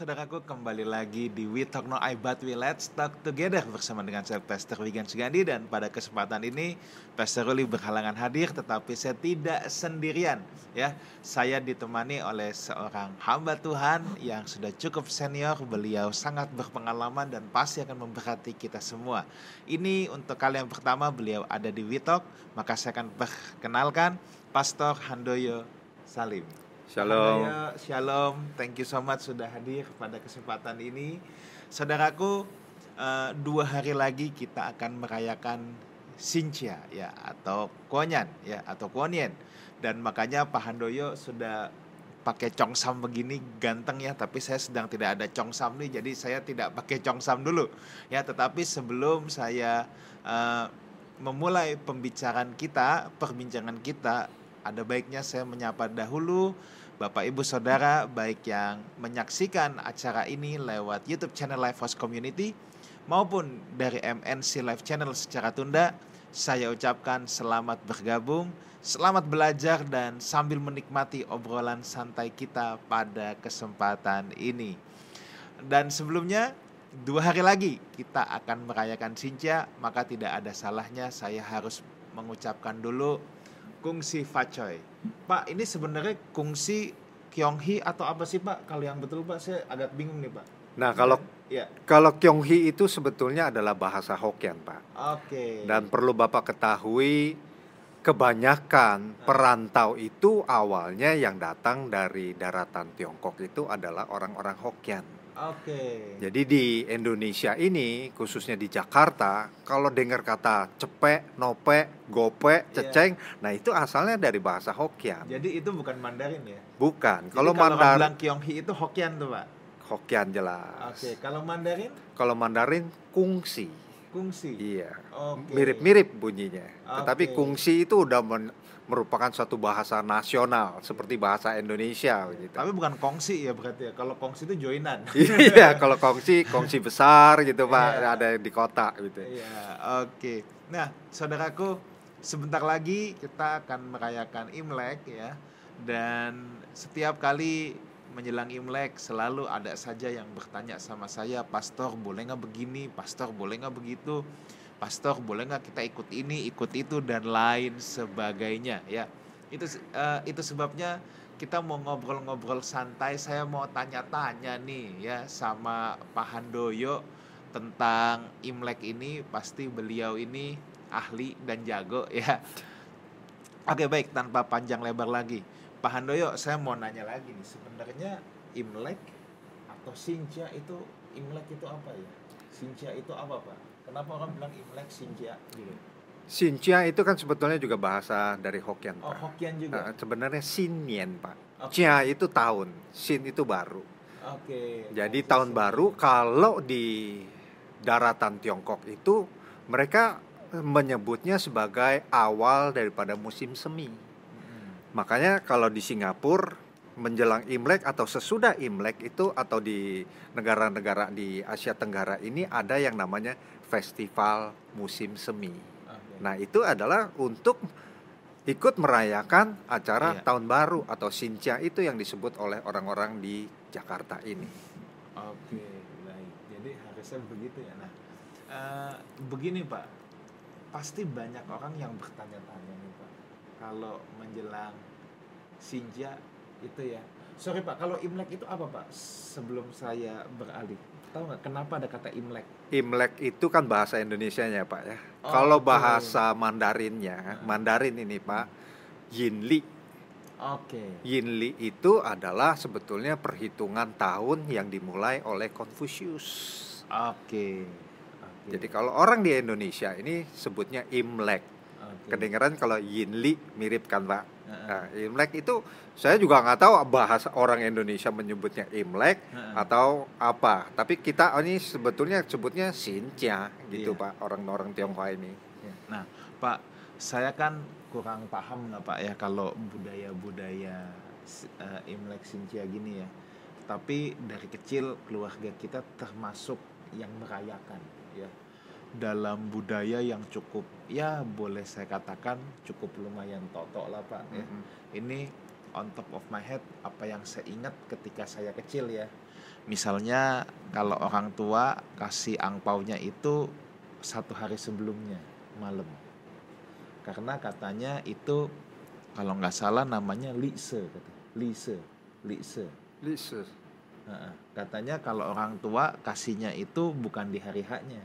Saudaraku, kembali lagi di We Talk No I But We Let's Talk Together bersama dengan saya Pastor Wigan Sugandi dan pada kesempatan ini Pastor Ruli berhalangan hadir tetapi saya tidak sendirian ya. Saya ditemani oleh seorang hamba Tuhan yang sudah cukup senior, beliau sangat berpengalaman dan pasti akan memberkati kita semua. Ini untuk kali yang pertama beliau ada di We Talk, maka saya akan perkenalkan Pastor Handoyo Salim. Shalom. Shalom. Thank you so much sudah hadir pada kesempatan ini. Saudaraku, eh, dua hari lagi kita akan merayakan Sincha ya atau Konyan ya atau Konyen. Dan makanya Pak Handoyo sudah pakai congsam begini ganteng ya tapi saya sedang tidak ada congsam nih jadi saya tidak pakai congsam dulu ya tetapi sebelum saya eh, memulai pembicaraan kita perbincangan kita ada baiknya saya menyapa dahulu Bapak Ibu Saudara baik yang menyaksikan acara ini lewat YouTube channel Life House Community maupun dari MNC Live Channel secara tunda, saya ucapkan selamat bergabung, selamat belajar dan sambil menikmati obrolan santai kita pada kesempatan ini. Dan sebelumnya dua hari lagi kita akan merayakan Sinja, maka tidak ada salahnya saya harus mengucapkan dulu kungsi facoy. Pak, ini sebenarnya kungsi Kyonghi atau apa sih Pak? Kalau yang betul Pak, saya agak bingung nih Pak. Nah, kalau Ya, kalau Kyonghi itu sebetulnya adalah bahasa Hokkien, Pak. oke. Dan perlu Bapak ketahui kebanyakan perantau itu awalnya yang datang dari daratan Tiongkok itu adalah orang-orang Hokkien. Oke. Jadi di Indonesia ini, khususnya di Jakarta, kalau dengar kata cepek, nope, gope, Iya. ceceng, nah itu asalnya dari bahasa Hokkien. Jadi itu bukan Mandarin ya? Bukan. Jadi Kalau Mandarin, bilang Kyonghi itu Hokkien tuh Pak. Hokkien jelas. Oke, kalau Mandarin Kalau Mandarin kungsi. kungsi. Iya. Oke. Mirip-mirip bunyinya. Tetapi Oke. kungsi itu udah men- merupakan suatu bahasa nasional seperti bahasa Indonesia gitu. Tapi bukan kongsi ya berarti ya. Kalau kongsi itu joinan. Iya, kalau kongsi kongsi besar gitu, Pak. Iya. Ada di kota gitu. Iya, oke. Nah, saudaraku, sebentar lagi kita akan merayakan Imlek ya. Dan setiap kali menjelang Imlek selalu ada saja yang bertanya sama saya, Pastor boleh nggak begini, Pastor boleh nggak begitu, Pastor boleh nggak kita ikut ini, ikut itu dan lain sebagainya ya. Itu eh, itu sebabnya kita mau ngobrol-ngobrol santai, saya mau tanya-tanya nih ya sama Pak Handoyo tentang Imlek ini pasti beliau ini ahli dan jago ya. Oke baik tanpa panjang lebar lagi, Pak Handoyo saya mau nanya lagi nih sebenarnya Imlek atau Sinja itu Imlek itu apa ya? Sinja itu apa Pak? Kenapa orang bilang Imlek Sinja gitu? Xinjia itu kan sebetulnya juga bahasa dari Hokkien, Oh Pak. Hokkien juga. Nah, sebenarnya Sinyen, Pak. Oke. Jia itu tahun, Sin itu baru. Oke. Jadi Oke, tahun baru kalau di daratan Tiongkok itu mereka menyebutnya sebagai awal daripada musim semi. Mm-mm. Makanya kalau di Singapura menjelang Imlek atau sesudah Imlek itu atau di negara-negara di Asia Tenggara ini ada yang namanya festival musim semi. Oke. Nah, itu adalah untuk ikut merayakan acara Iya. tahun baru atau Sinca itu yang disebut oleh orang-orang di Jakarta ini. Oke, baik. Jadi harusnya begitu ya. Nah, eh, begini Pak, pasti banyak orang yang bertanya-tanya nih Pak, kalau menjelang Sinja itu ya. Sorry Pak, kalau Imlek itu apa Pak? Sebelum saya beralih, tahu nggak kenapa ada kata Imlek? Imlek itu kan bahasa Indonesianya Pak ya. Oh, Kalau bahasa Mandarinnya, Hmm. Mandarin ini Pak, Yinli. Oke. Yinli itu adalah sebetulnya perhitungan tahun yang dimulai oleh Confucius. Oke. Oke. Jadi kalau orang di Indonesia ini sebutnya Imlek. Oke. Kedengaran kalau Yinli mirip kan Pak? Nah, Imlek itu saya juga nggak tahu bahasa orang Indonesia menyebutnya Imlek Heeh. atau apa. Tapi kita oh, ini sebetulnya sebutnya Sinja gitu Iya. Pak orang-orang Tionghoa ini. Ya. Nah, Pak, saya kan kurang paham nggak Pak ya kalau budaya-budaya eh, Imlek Sintia gini ya. Tapi dari kecil keluarga kita termasuk yang merayakan ya. Dalam budaya yang cukup ya boleh saya katakan cukup lumayan totok lah Pak ya. Mm-mm. Ini on top of my head apa yang saya ingat ketika saya kecil ya. Misalnya kalau orang tua kasih angpaunya itu satu hari sebelumnya malam. Karena katanya itu kalau nggak salah namanya lise, kata. lise, lise. Lise. Katanya kalau orang tua kasihnya itu bukan di hari haknya,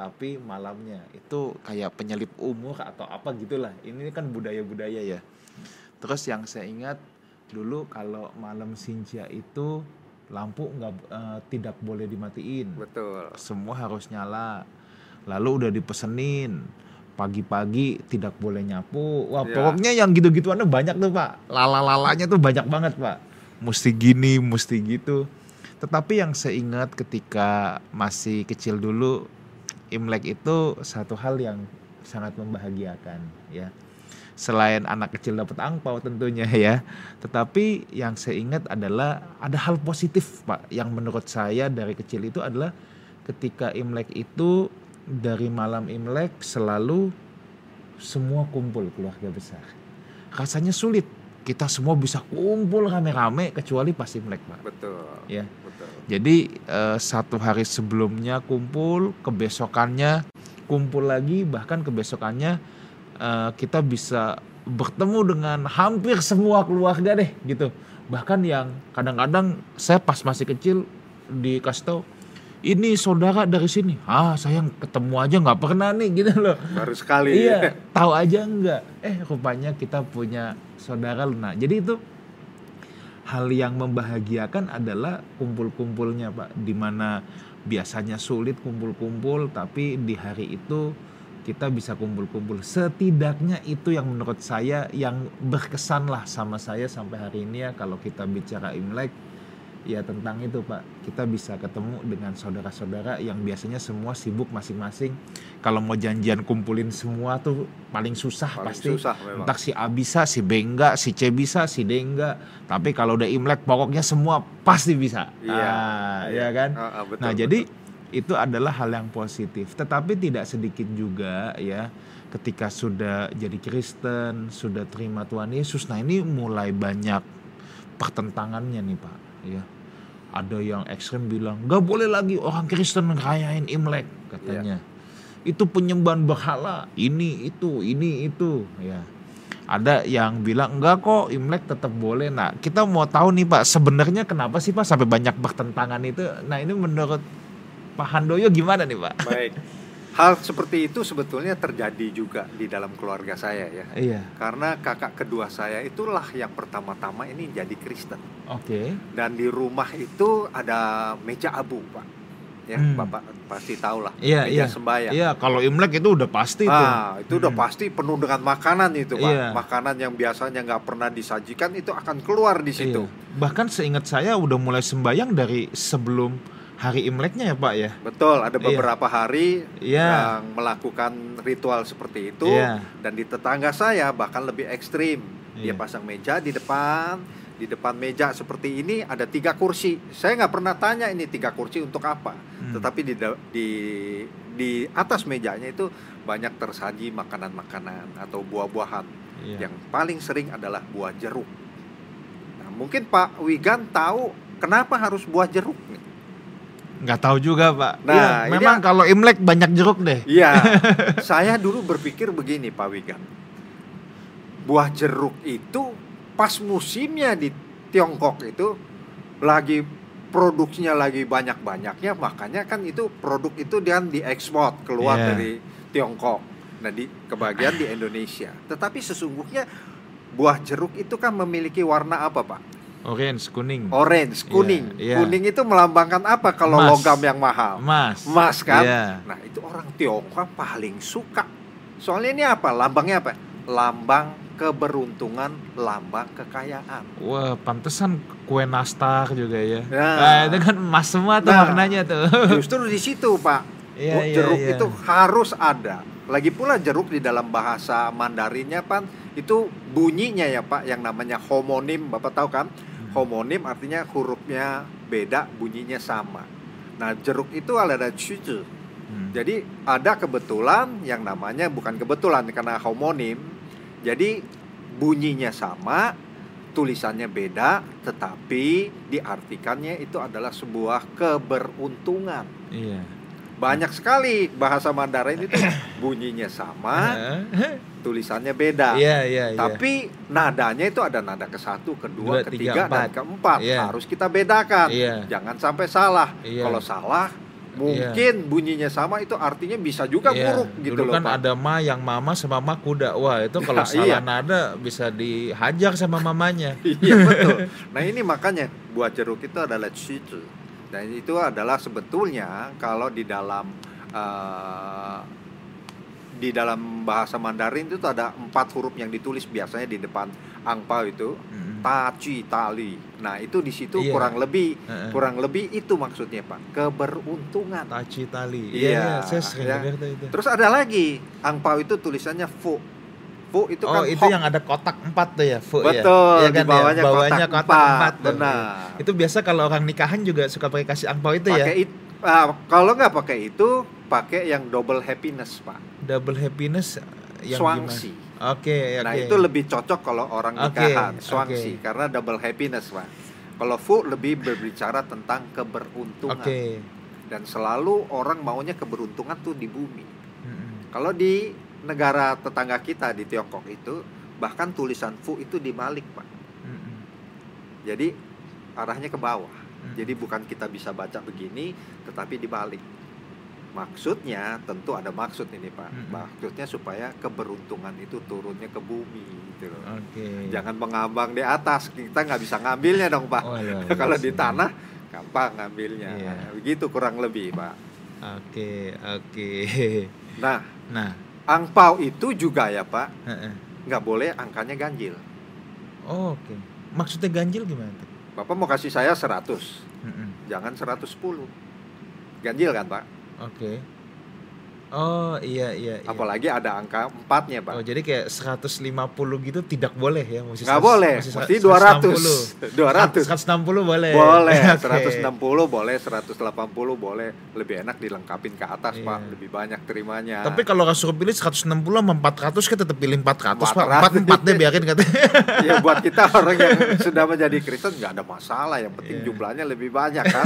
tapi malamnya. Itu kayak penyelip umur atau apa gitulah. Ini kan budaya-budaya ya. Terus yang saya ingat dulu kalau malam Sinja itu lampu nggak eh, tidak boleh dimatiin. Betul. Semua harus nyala. Lalu udah dipesenin pagi-pagi tidak boleh nyapu. Wah, Ya. pokoknya yang gitu-gituannya banyak tuh, Pak. Lala-lalanya tuh banyak banget, Pak. Mesti gini, mesti gitu. Tetapi yang saya ingat ketika masih kecil dulu, Imlek itu satu hal yang sangat membahagiakan, ya. Selain anak kecil dapat angpau tentunya ya, tetapi yang saya ingat adalah ada hal positif, Pak, yang menurut saya dari kecil itu adalah ketika Imlek itu dari malam Imlek selalu semua kumpul keluarga besar. Rasanya sulit. Kita semua bisa kumpul rame-rame kecuali pas Imlek, Pak. Betul. Ya. Jadi eh, satu hari sebelumnya kumpul, kebesokannya kumpul lagi, bahkan kebesokannya eh, kita bisa bertemu dengan hampir semua keluarga deh gitu. Bahkan yang kadang-kadang saya pas masih kecil dikasih tahu ini saudara dari sini. Ah, sayang ketemu aja nggak pernah nih gitu loh. Baru sekali. Iya, tahu aja enggak. Eh, rupanya kita punya saudara Luna. Jadi itu hal yang membahagiakan adalah kumpul-kumpulnya, Pak. Di mana biasanya sulit kumpul-kumpul, tapi di hari itu kita bisa kumpul-kumpul. Setidaknya itu yang menurut saya yang berkesan lah sama saya sampai hari ini ya. Kalau kita bicara Imlek, ya tentang itu Pak. Kita bisa ketemu dengan saudara-saudara yang biasanya semua sibuk masing-masing. Kalau mau janjian kumpulin semua tuh paling susah Paling pasti. susah memang. Entah si A bisa, si B enggak, si C bisa, si D enggak. Tapi kalau udah Imlek pokoknya semua pasti bisa. Iya. Ah, ya kan? Ah, ah, betul, nah, betul. jadi itu adalah hal yang positif. Tetapi tidak sedikit juga ya ketika sudah jadi Kristen, sudah terima Tuhan Yesus. Nah, ini mulai banyak pertentangannya nih, Pak, ya. Ada yang ekstrem bilang, "Gak boleh lagi orang Kristen ngerayain Imlek," katanya. Itu penyembahan berhala, ini itu, ini itu, ya. Ada yang bilang enggak kok Imlek tetap boleh. Nah, kita mau tahu nih Pak, sebenarnya kenapa sih Pak sampai banyak pertentangan itu? Nah, ini menurut Pak Handoyo gimana nih Pak? Baik. Hal seperti itu sebetulnya terjadi juga di dalam keluarga saya ya. Iya, Karena kakak kedua saya itulah yang pertama-tama ini jadi Kristen. oke. Dan di rumah itu ada meja abu, Pak. Ya, Hmm. Bapak pasti tahu lah. Iya, meja iya. sembahyang. Iya, kalau Imlek itu udah pasti tuh. Ah, itu udah Hmm. pasti penuh dengan makanan itu, Pak. Iya. Makanan yang biasanya nggak pernah disajikan itu akan keluar di situ. Iya. Bahkan seingat saya udah mulai sembayang dari sebelum hari Imleknya ya Pak ya. Betul, ada Iya. beberapa hari Iya. yang melakukan ritual seperti itu Iya. dan di tetangga saya bahkan lebih ekstrim. Dia Iya. pasang meja di depan, di depan meja seperti ini ada tiga kursi. Saya nggak pernah tanya ini tiga kursi untuk apa, Hmm. tetapi di di di atas mejanya itu banyak tersaji makanan-makanan atau buah-buahan. Iya. Yang paling sering adalah buah jeruk. Nah, mungkin Pak Wigan tahu kenapa harus buah jeruk nih? Nggak tahu juga Pak. Nah, ini memang kalau Imlek banyak jeruk deh. Iya, saya dulu berpikir begini Pak Wigan. Buah jeruk itu pas musimnya di Tiongkok itu lagi produksinya lagi banyak-banyaknya, makanya kan itu produk itu dan diekspor keluar Iya. dari Tiongkok. Nah, di kebagian di Indonesia. Tetapi sesungguhnya buah jeruk itu kan memiliki warna apa, Pak? Orange, kuning. Orange, kuning. iya. Kuning itu melambangkan apa kalau Emas. logam yang mahal? Emas. emas kan? Iya. Nah itu orang Tiongkok paling suka. Soalnya ini apa? Lambangnya apa? Lambang keberuntungan, lambang kekayaan. Wah, pantesan kue nastar juga ya. Ya. Nah, itu kan emas semua tuh Nah. maknanya tuh. Justru di situ Pak, Iya, Bu- iya, jeruk iya. itu harus ada. Lagi pula jeruk di dalam bahasa Mandarinnya Pak, itu bunyinya ya Pak, yang namanya homonim, Bapak tahu kan? Homonim artinya hurufnya beda, bunyinya sama. Nah jeruk itu ada cucu. Hmm. Jadi ada kebetulan yang namanya bukan kebetulan karena homonim. Jadi bunyinya sama, tulisannya beda, tetapi diartikannya itu adalah sebuah keberuntungan. Iya. Banyak sekali bahasa Mandarin itu bunyinya sama, tulisannya beda. Iya, iya, iya. Tapi nadanya itu ada nada ke satu, kedua, Dua, tiga, ketiga, empat. dan keempat. Iya. Harus kita bedakan. Iya. Jangan sampai salah. Iya. Kalau salah, mungkin bunyinya sama itu artinya bisa juga Iya, buruk gitu Dulu loh kan Pak. ada ma yang mama sama ma kuda. Wah, itu kalau Nah, salah iya. nada bisa dihajar sama mamanya. iya betul. Nah ini makanya buah jeruk itu adalah cicu. Dan itu adalah sebetulnya kalau di dalam eh, di dalam bahasa Mandarin itu ada empat huruf yang ditulis biasanya di depan angpau itu Mm-mm. taci tali. Nah itu di situ Iya. kurang lebih Heeh. kurang lebih itu maksudnya pak keberuntungan. Taci tali. Iya, Iya, saya sering ya. dengar tuh itu. Terus ada lagi angpau itu tulisannya fu. Fu itu oh, kan itu hok. yang ada kotak empat tuh ya, Fu ya? Betul, Iya di kan, ya? bawahnya Bawahnya kotak kotak empat, empat. benar. Itu biasa kalau orang nikahan juga suka pakai kasih angpau itu ya. pakai it, ah, kalau nggak pakai itu pakai yang double happiness pak Double happiness yang swangsi gimana? Oke, oke. nah itu lebih cocok kalau orang nikahan oke. swangsi karena double happiness pak kalau fu lebih berbicara tentang keberuntungan Oke. dan selalu orang maunya keberuntungan tuh di bumi Mm-mm. kalau di negara tetangga kita di Tiongkok itu bahkan tulisan fu itu dibalik pak Mm-mm. jadi arahnya ke bawah. Jadi bukan kita bisa baca begini, tetapi dibalik. Maksudnya tentu ada maksud ini Pak. Mm-mm. Maksudnya supaya keberuntungan itu turunnya ke bumi gitu loh. Oke. Jangan mengambang di atas, kita nggak bisa ngambilnya dong Pak. Oh, luar Kalau biasa. di tanah gampang ngambilnya. Iya. Nah, begitu kurang lebih Pak. Oke, oke. Nah, Nah, angpau itu juga ya Pak, nggak boleh angkanya ganjil. Oh, oke. Maksudnya ganjil gimana tuh? Bapak mau kasih saya 100, Mm-mm. jangan 110. Ganjil kan Pak? Oke. Oh, iya iya iya. Apalagi ada angka empatnya Pak. Oh, jadi kayak 150 gitu tidak boleh ya, mesti nggak 100 boleh mesti mesti 160. 200 200 160 boleh. boleh Oke. 160 boleh 180 boleh lebih enak dilengkapin ke atas Iya. pak lebih banyak terimanya Tapi kalau suruh pilih 160 sama 400 kita tetap pilih 400, Pak. 400. 4 4 deh biarin katanya. ya buat kita orang yang sudah menjadi Kristen nggak ada masalah yang penting Iya. jumlahnya lebih banyak kan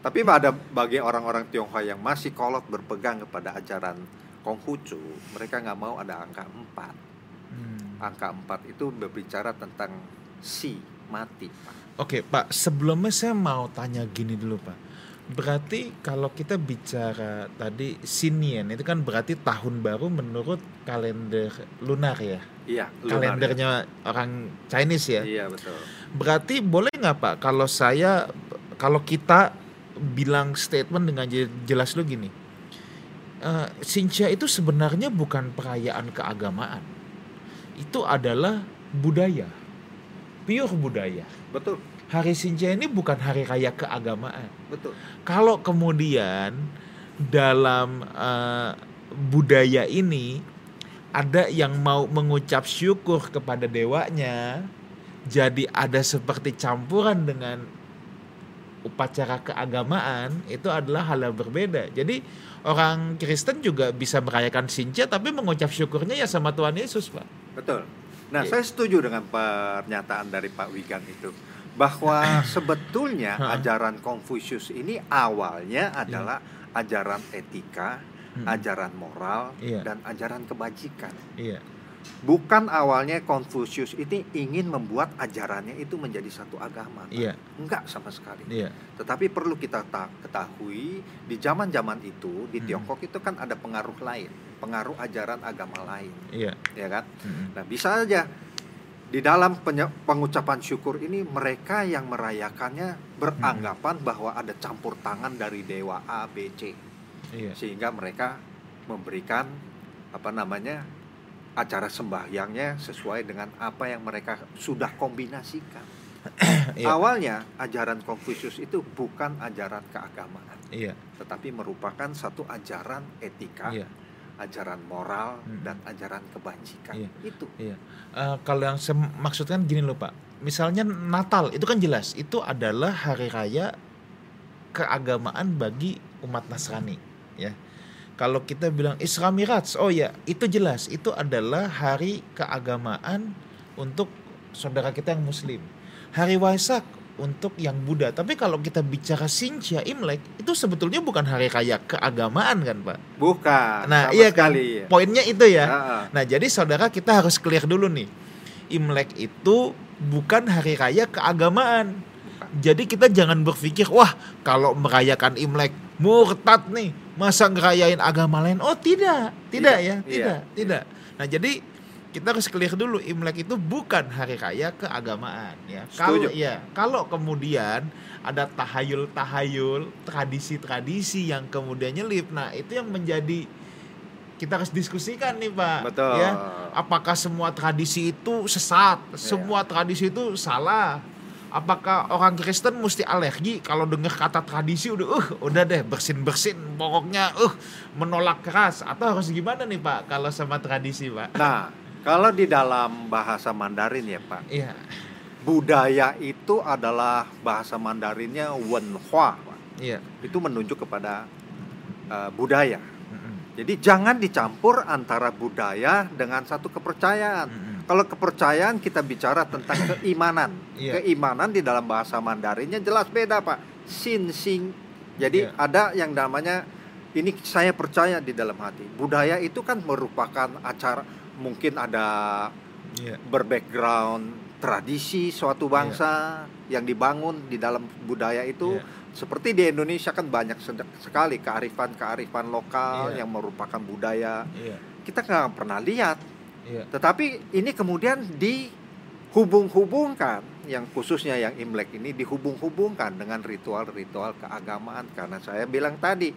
tapi ada bagi orang-orang Tionghoa yang masih kolot berpegang kepada ajaran Konghucu mereka nggak mau ada angka 4 Hmm. angka 4 itu berbicara tentang si mati Pak. Oke, Pak, sebelumnya saya mau tanya gini dulu, Pak. Berarti kalau kita bicara tadi Sinian itu kan berarti tahun baru menurut kalender lunar ya. iya lunar, Kalendernya orang Chinese ya. ya. iya betul Berarti boleh nggak Pak kalau saya kalau kita bilang statement dengan je- jelas lu gini. Eh Xinjia itu sebenarnya bukan perayaan keagamaan. Itu adalah budaya. Pure budaya. betul Hari Xinjia ini bukan hari raya keagamaan. betul Kalau kemudian dalam eh, budaya ini ada yang mau mengucap syukur kepada dewanya, jadi ada seperti campuran dengan upacara keagamaan itu adalah hal yang berbeda. Jadi orang Kristen juga bisa merayakan Xinjia tapi mengucap syukurnya ya sama Tuhan Yesus, Pak. Betul. Nah, Iya. saya setuju dengan pernyataan dari Pak Wigan itu bahwa sebetulnya ajaran Konfusius ini awalnya adalah ajaran etika, Hmm. ajaran moral, Iya. dan ajaran kebajikan. Iya. Bukan awalnya Konfusius ini ingin membuat ajarannya itu menjadi satu agama. Iya. Enggak sama sekali. Iya. Tetapi perlu kita ta- ketahui di zaman-zaman itu di Hmm. Tiongkok itu kan ada pengaruh lain, pengaruh ajaran agama lain, Iya. ya kan? Mm-mm. Nah, bisa aja di dalam pengucapan syukur ini mereka yang merayakannya beranggapan bahwa ada campur tangan dari dewa A, B, C Iya. sehingga mereka memberikan apa namanya acara sembahyangnya sesuai dengan apa yang mereka sudah kombinasikan. Iya. Awalnya ajaran Konfusius itu bukan ajaran keagamaan, Iya. tetapi merupakan satu ajaran etika, Iya. ajaran moral Mm. dan ajaran kebajikan. Iya. Itu Iya. Eh, kalau yang saya maksudkan gini loh Pak. Misalnya Natal itu kan jelas itu adalah hari raya keagamaan bagi umat Nasrani, ya. Kalau kita bilang Isra Miraj, oh ya itu jelas itu adalah hari keagamaan untuk saudara kita yang muslim. Hari Waisak untuk yang Buddha. Tapi kalau kita bicara Sinja Imlek itu sebetulnya bukan hari raya keagamaan kan, Pak? Bukan. Nah, sama iya kan. sekali. Poinnya itu ya. Ha-ha. Nah, jadi saudara kita harus clear dulu nih. Imlek itu bukan hari raya keagamaan. Bukan. Jadi kita jangan berpikir, wah kalau merayakan Imlek murtad nih, masa ngerayain agama lain? Oh tidak, tidak Iya, ya, iya, tidak, tidak. Nah jadi kita harus clear dulu Imlek itu bukan hari raya keagamaan ya. Kalau ya, kalau kemudian ada tahayul-tahayul, tradisi-tradisi yang kemudian nyelip, nah itu yang menjadi kita harus diskusikan nih Pak. Betul. Ya, apakah semua tradisi itu sesat, Iya. semua tradisi itu salah. Apakah orang Kristen mesti alergi kalau dengar kata tradisi udah uh udah deh bersin-bersin pokoknya uh menolak keras atau harus gimana nih Pak kalau sama tradisi Pak? Nah, kalau di dalam bahasa Mandarin ya Pak, Iya. budaya itu adalah bahasa Mandarinnya wenhua, Pak. Iya. Itu menunjuk kepada uh, budaya. Mm-mm. Jadi jangan dicampur antara budaya dengan satu kepercayaan. Mm-mm. Kalau kepercayaan kita bicara tentang keimanan. Iya. Keimanan di dalam bahasa Mandarinnya jelas beda, Pak. Sin sing. Jadi Iya. ada yang namanya ini saya percaya di dalam hati. Budaya itu kan merupakan acara mungkin ada Iya. berbackground tradisi suatu bangsa yang dibangun di dalam budaya itu Iya. seperti di Indonesia kan banyak sekali kearifan-kearifan lokal Iya. yang merupakan budaya Iya. kita nggak pernah lihat Iya. tetapi ini kemudian dihubung-hubungkan yang khususnya yang Imlek ini dihubung-hubungkan dengan ritual-ritual keagamaan karena saya bilang tadi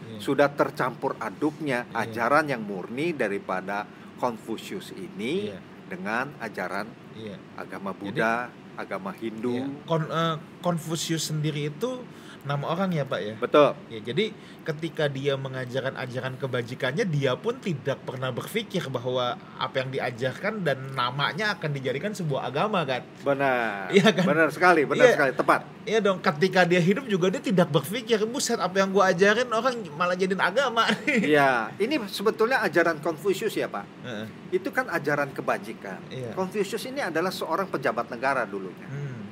Iya. sudah tercampur aduknya Iya. ajaran yang murni daripada Konfusius ini Iya. dengan ajaran Iya. agama Buddha, agama Hindu. Iya. Kon- eh, Konfusius sendiri itu nama orang ya Pak ya? Betul. Ya, jadi ketika dia mengajarkan ajaran kebajikannya, dia pun tidak pernah berpikir bahwa apa yang diajarkan dan namanya akan dijadikan sebuah agama kan? Benar. Iya kan? Benar sekali, benar Iya. sekali, tepat. Iya dong, ketika dia hidup juga dia tidak berpikir, buset apa yang gua ajarin orang malah jadiin agama. Iya, ini sebetulnya ajaran Konfusius ya, Pak. Heeh. Itu kan ajaran kebajikan. Iya. Konfusius ini adalah seorang pejabat negara dulunya Hmm.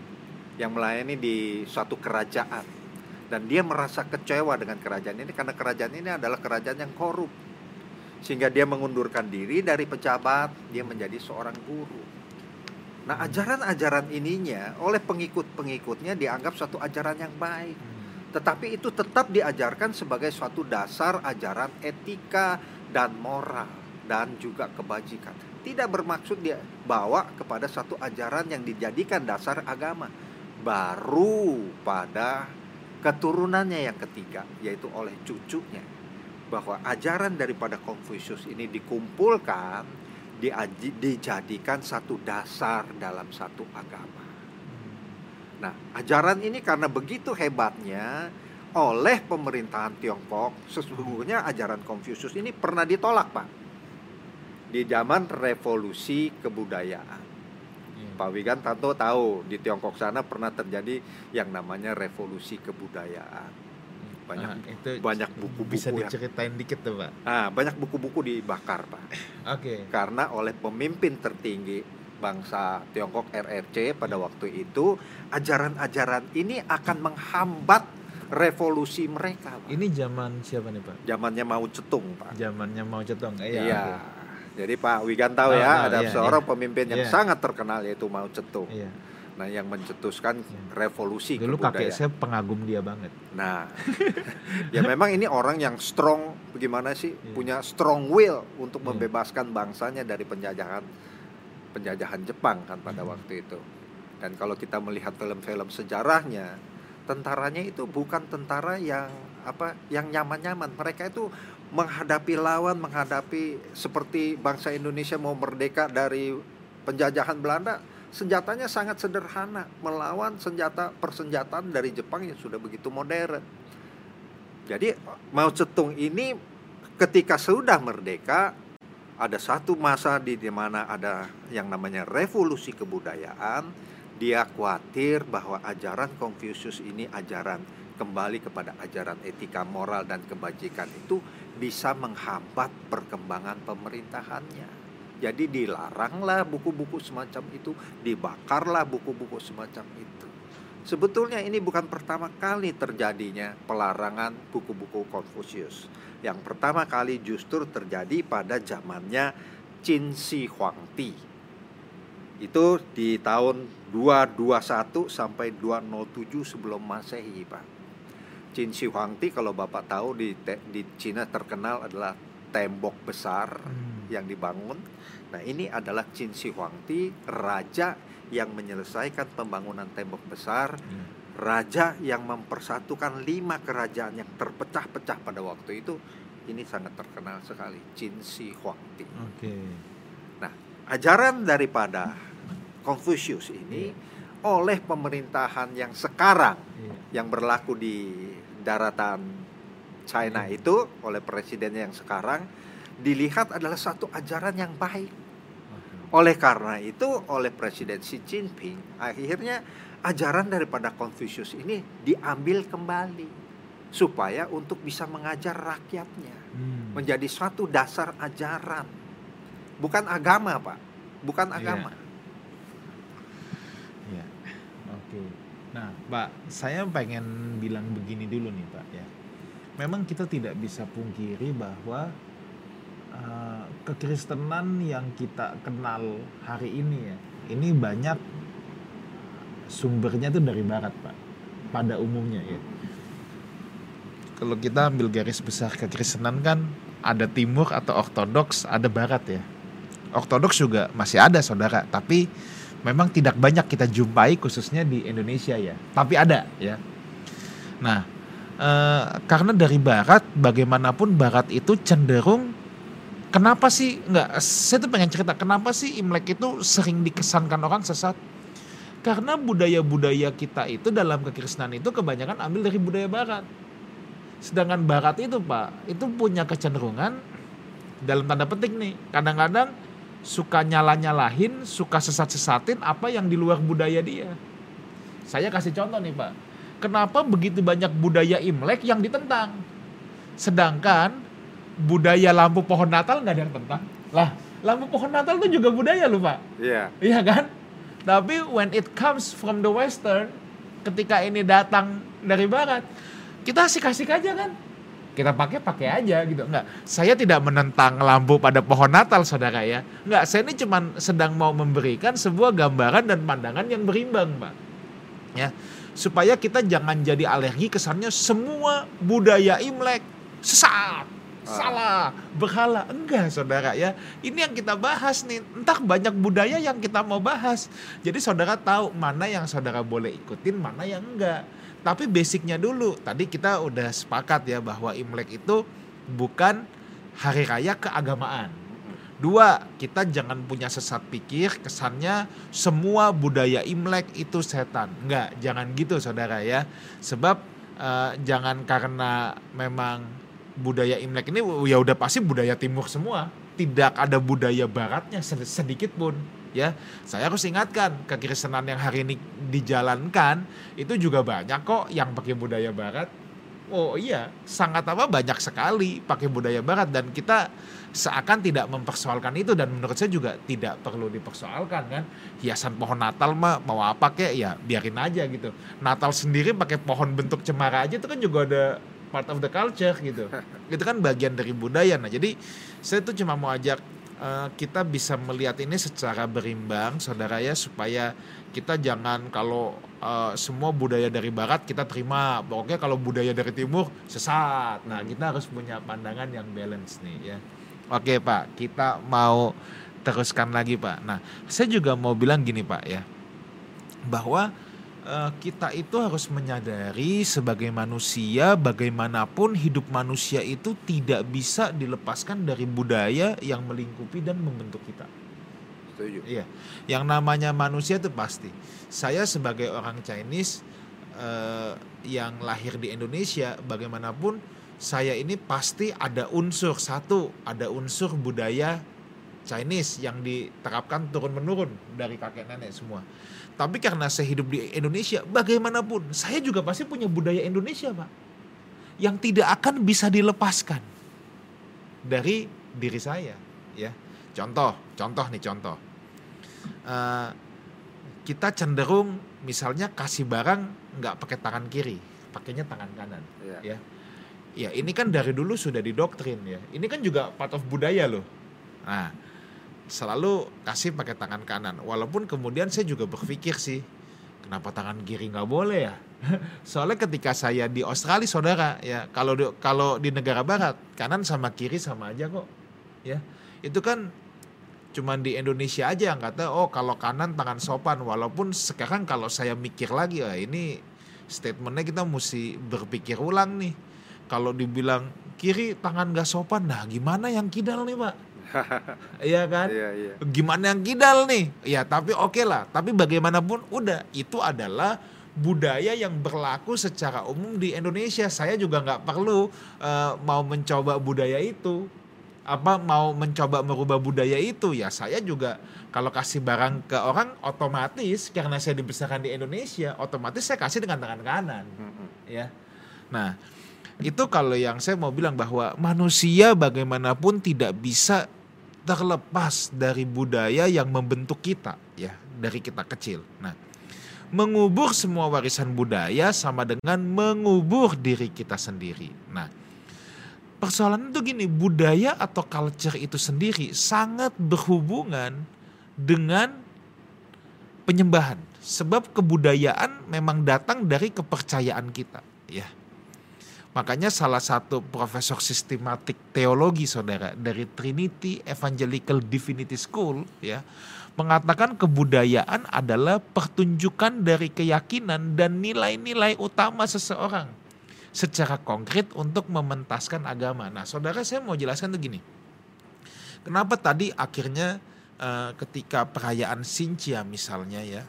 yang melayani di suatu kerajaan dan dia merasa kecewa dengan kerajaan ini karena kerajaan ini adalah kerajaan yang korup. Sehingga dia mengundurkan diri dari pejabat, dia menjadi seorang guru. Nah, ajaran-ajaran ininya oleh pengikut-pengikutnya dianggap suatu ajaran yang baik. Hmm. Tetapi itu tetap diajarkan sebagai suatu dasar ajaran etika dan moral dan juga kebajikan. Tidak bermaksud dia bawa kepada satu ajaran yang dijadikan dasar agama. Baru pada keturunannya yang ketiga yaitu oleh cucunya bahwa ajaran daripada Konfusius ini dikumpulkan diaji- dijadikan satu dasar dalam satu agama. Nah, ajaran ini karena begitu hebatnya oleh pemerintahan Tiongkok, sesungguhnya ajaran Konfusius ini pernah ditolak, Pak. Di zaman revolusi kebudayaan. Pak Wigan tentu tahu di Tiongkok sana pernah terjadi yang namanya revolusi kebudayaan. Banyak Ah, itu banyak buku-buku bisa yang- diceritain dikit tuh Pak. ah, banyak buku-buku dibakar, Pak. Oke. Karena oleh pemimpin tertinggi bangsa Tiongkok RRC pada waktu itu ajaran-ajaran ini akan menghambat revolusi mereka. Pak. Ini zaman siapa nih Pak? Zamannya Mao Zedong, Pak. Zamannya Mao Zedong. Eh, Iya. Iya. Jadi Pak Wigan tahu ya, tahu, ada iya, seorang iya. pemimpin yang Iya. sangat terkenal yaitu Mao Zedong. Iya. Nah, yang mencetuskan Iya. revolusi Dulu kakek saya pengagum dia banget. Nah, ya memang ini orang yang strong, bagaimana sih Iya. punya strong will untuk Iya. membebaskan bangsanya dari penjajahan penjajahan Jepang kan pada Hmm. waktu itu. Dan kalau kita melihat film-film sejarahnya, tentaranya itu bukan tentara yang apa yang nyaman-nyaman. Mereka itu menghadapi lawan, menghadapi seperti bangsa Indonesia mau merdeka dari penjajahan Belanda, senjatanya sangat sederhana, melawan senjata persenjataan dari Jepang yang sudah begitu modern. Jadi Mao Zedong ini ketika sudah merdeka ada satu masa di mana ada yang namanya revolusi kebudayaan, dia khawatir bahwa ajaran Konfusius ini ajaran kembali kepada ajaran etika moral dan kebajikan itu bisa menghambat perkembangan pemerintahannya. Jadi dilaranglah buku-buku semacam itu, dibakarlah buku-buku semacam itu. Sebetulnya ini bukan pertama kali terjadinya pelarangan buku-buku Konfusius. Yang pertama kali justru terjadi pada zamannya Qin Shi Huangdi. Itu di tahun 221 sampai 207 sebelum Masehi, Pak. Qin Shi Huangdi kalau Bapak tahu di di Cina terkenal adalah tembok besar hmm. yang dibangun. Nah, ini adalah Qin Shi Huangdi, raja yang menyelesaikan pembangunan tembok besar, hmm. raja yang mempersatukan lima kerajaan yang terpecah-pecah pada waktu itu. Ini sangat terkenal sekali, Qin Shi Huangdi. Okay. Nah, ajaran daripada Confucius ini yeah. oleh pemerintahan yang sekarang yeah. yang berlaku di daratan China itu oleh presidennya yang sekarang dilihat adalah satu ajaran yang baik. Oleh karena itu, oleh Presiden Xi Jinping, akhirnya ajaran daripada Confucius ini diambil kembali supaya untuk bisa mengajar rakyatnya hmm. menjadi suatu dasar ajaran, bukan agama, Pak, bukan iya. agama. Ya, oke. Nah, Pak, saya pengen bilang begini dulu nih, Pak, ya. Memang kita tidak bisa pungkiri bahwa uh, kekristenan yang kita kenal hari ini ya ini banyak sumbernya itu dari barat pak pada umumnya ya. Kalau kita ambil garis besar kekristenan kan ada timur atau ortodoks ada barat ya. Ortodoks juga masih ada saudara tapi memang tidak banyak kita jumpai khususnya di Indonesia ya. Tapi ada ya. Nah Uh, karena dari barat bagaimanapun barat itu cenderung kenapa sih nggak saya tuh pengen cerita kenapa sih Imlek itu sering dikesankan orang sesat? Karena budaya-budaya kita itu dalam kekristenan itu kebanyakan ambil dari budaya barat. Sedangkan barat itu pak itu punya kecenderungan dalam tanda petik nih kadang-kadang suka nyala-nyalahin suka sesat-sesatin apa yang di luar budaya dia saya kasih contoh nih pak kenapa begitu banyak budaya Imlek yang ditentang. Sedangkan budaya lampu pohon Natal nggak ada yang tentang. Lah, lampu pohon Natal itu juga budaya loh, Pak. Iya. Yeah. Iya kan? Tapi when it comes from the western, ketika ini datang dari barat, kita asik-asik aja kan? Kita pakai pakai aja gitu. Enggak, saya tidak menentang lampu pada pohon Natal, Saudara ya. Enggak, saya ini cuma sedang mau memberikan sebuah gambaran dan pandangan yang berimbang, Pak. Ya supaya kita jangan jadi alergi kesannya semua budaya Imlek sesat salah berhala enggak saudara ya ini yang kita bahas nih entah banyak budaya yang kita mau bahas jadi saudara tahu mana yang saudara boleh ikutin mana yang enggak tapi basicnya dulu tadi kita udah sepakat ya bahwa Imlek itu bukan hari raya keagamaan Dua, kita jangan punya sesat pikir kesannya semua budaya Imlek itu setan. Enggak, jangan gitu saudara ya. Sebab uh, jangan karena memang budaya Imlek ini ya udah pasti budaya timur semua. Tidak ada budaya baratnya sedikit pun ya. Saya harus ingatkan kekristenan yang hari ini dijalankan itu juga banyak kok yang pakai budaya barat. Oh iya, sangat apa banyak sekali pakai budaya barat. Dan kita seakan tidak mempersoalkan itu dan menurut saya juga tidak perlu dipersoalkan kan. Hiasan pohon Natal mah mau apa kek? Ya biarin aja gitu. Natal sendiri pakai pohon bentuk cemara aja itu kan juga ada part of the culture gitu. Itu kan bagian dari budaya. Nah jadi saya tuh cuma mau ajak uh, kita bisa melihat ini secara berimbang saudara ya supaya kita jangan kalau uh, semua budaya dari barat kita terima. Pokoknya kalau budaya dari timur sesat. Nah kita harus punya pandangan yang balance nih ya. Oke Pak, kita mau teruskan lagi Pak. Nah, saya juga mau bilang gini Pak ya, bahwa kita itu harus menyadari sebagai manusia, bagaimanapun hidup manusia itu tidak bisa dilepaskan dari budaya yang melingkupi dan membentuk kita. Setuju. Iya, yang namanya manusia itu pasti. Saya sebagai orang Chinese uh, yang lahir di Indonesia, bagaimanapun saya ini pasti ada unsur satu, ada unsur budaya Chinese yang diterapkan turun menurun dari kakek nenek semua. Tapi karena saya hidup di Indonesia, bagaimanapun saya juga pasti punya budaya Indonesia, Pak. Yang tidak akan bisa dilepaskan dari diri saya, ya. contoh, contoh nih contoh. Uh, kita cenderung misalnya kasih barang nggak pakai tangan kiri, pakainya tangan kanan, Iya. ya. Ya ini kan dari dulu sudah didoktrin ya. Ini kan juga part of budaya loh. Nah, selalu kasih pakai tangan kanan. Walaupun kemudian saya juga berpikir sih, kenapa tangan kiri nggak boleh ya? Soalnya ketika saya di Australia saudara ya, kalau di, kalau di negara barat kanan sama kiri sama aja kok, ya. Itu kan cuman di Indonesia aja yang kata oh kalau kanan tangan sopan. Walaupun sekarang kalau saya mikir lagi, ah, ini statementnya kita mesti berpikir ulang nih. Kalau dibilang kiri tangan gak sopan, nah gimana yang kidal nih pak? Iya kan? Iya, iya. gimana yang kidal nih? Ya tapi oke lah. Tapi bagaimanapun udah itu adalah budaya yang berlaku secara umum di Indonesia. Saya juga nggak perlu eh, mau mencoba budaya itu. Apa mau mencoba merubah budaya itu ya saya juga kalau kasih barang ke orang otomatis karena saya dibesarkan di Indonesia otomatis saya kasih dengan tangan kanan ya. Nah, itu kalau yang saya mau bilang bahwa manusia bagaimanapun tidak bisa terlepas dari budaya yang membentuk kita ya dari kita kecil. Nah, mengubur semua warisan budaya sama dengan mengubur diri kita sendiri. Nah, persoalan itu gini, budaya atau culture itu sendiri sangat berhubungan dengan penyembahan. Sebab kebudayaan memang datang dari kepercayaan kita, ya. Makanya salah satu profesor sistematik teologi saudara dari Trinity Evangelical Divinity School ya mengatakan kebudayaan adalah pertunjukan dari keyakinan dan nilai-nilai utama seseorang secara konkret untuk mementaskan agama. Nah, saudara saya mau jelaskan tuh gini. Kenapa tadi akhirnya eh, ketika perayaan Sincia misalnya ya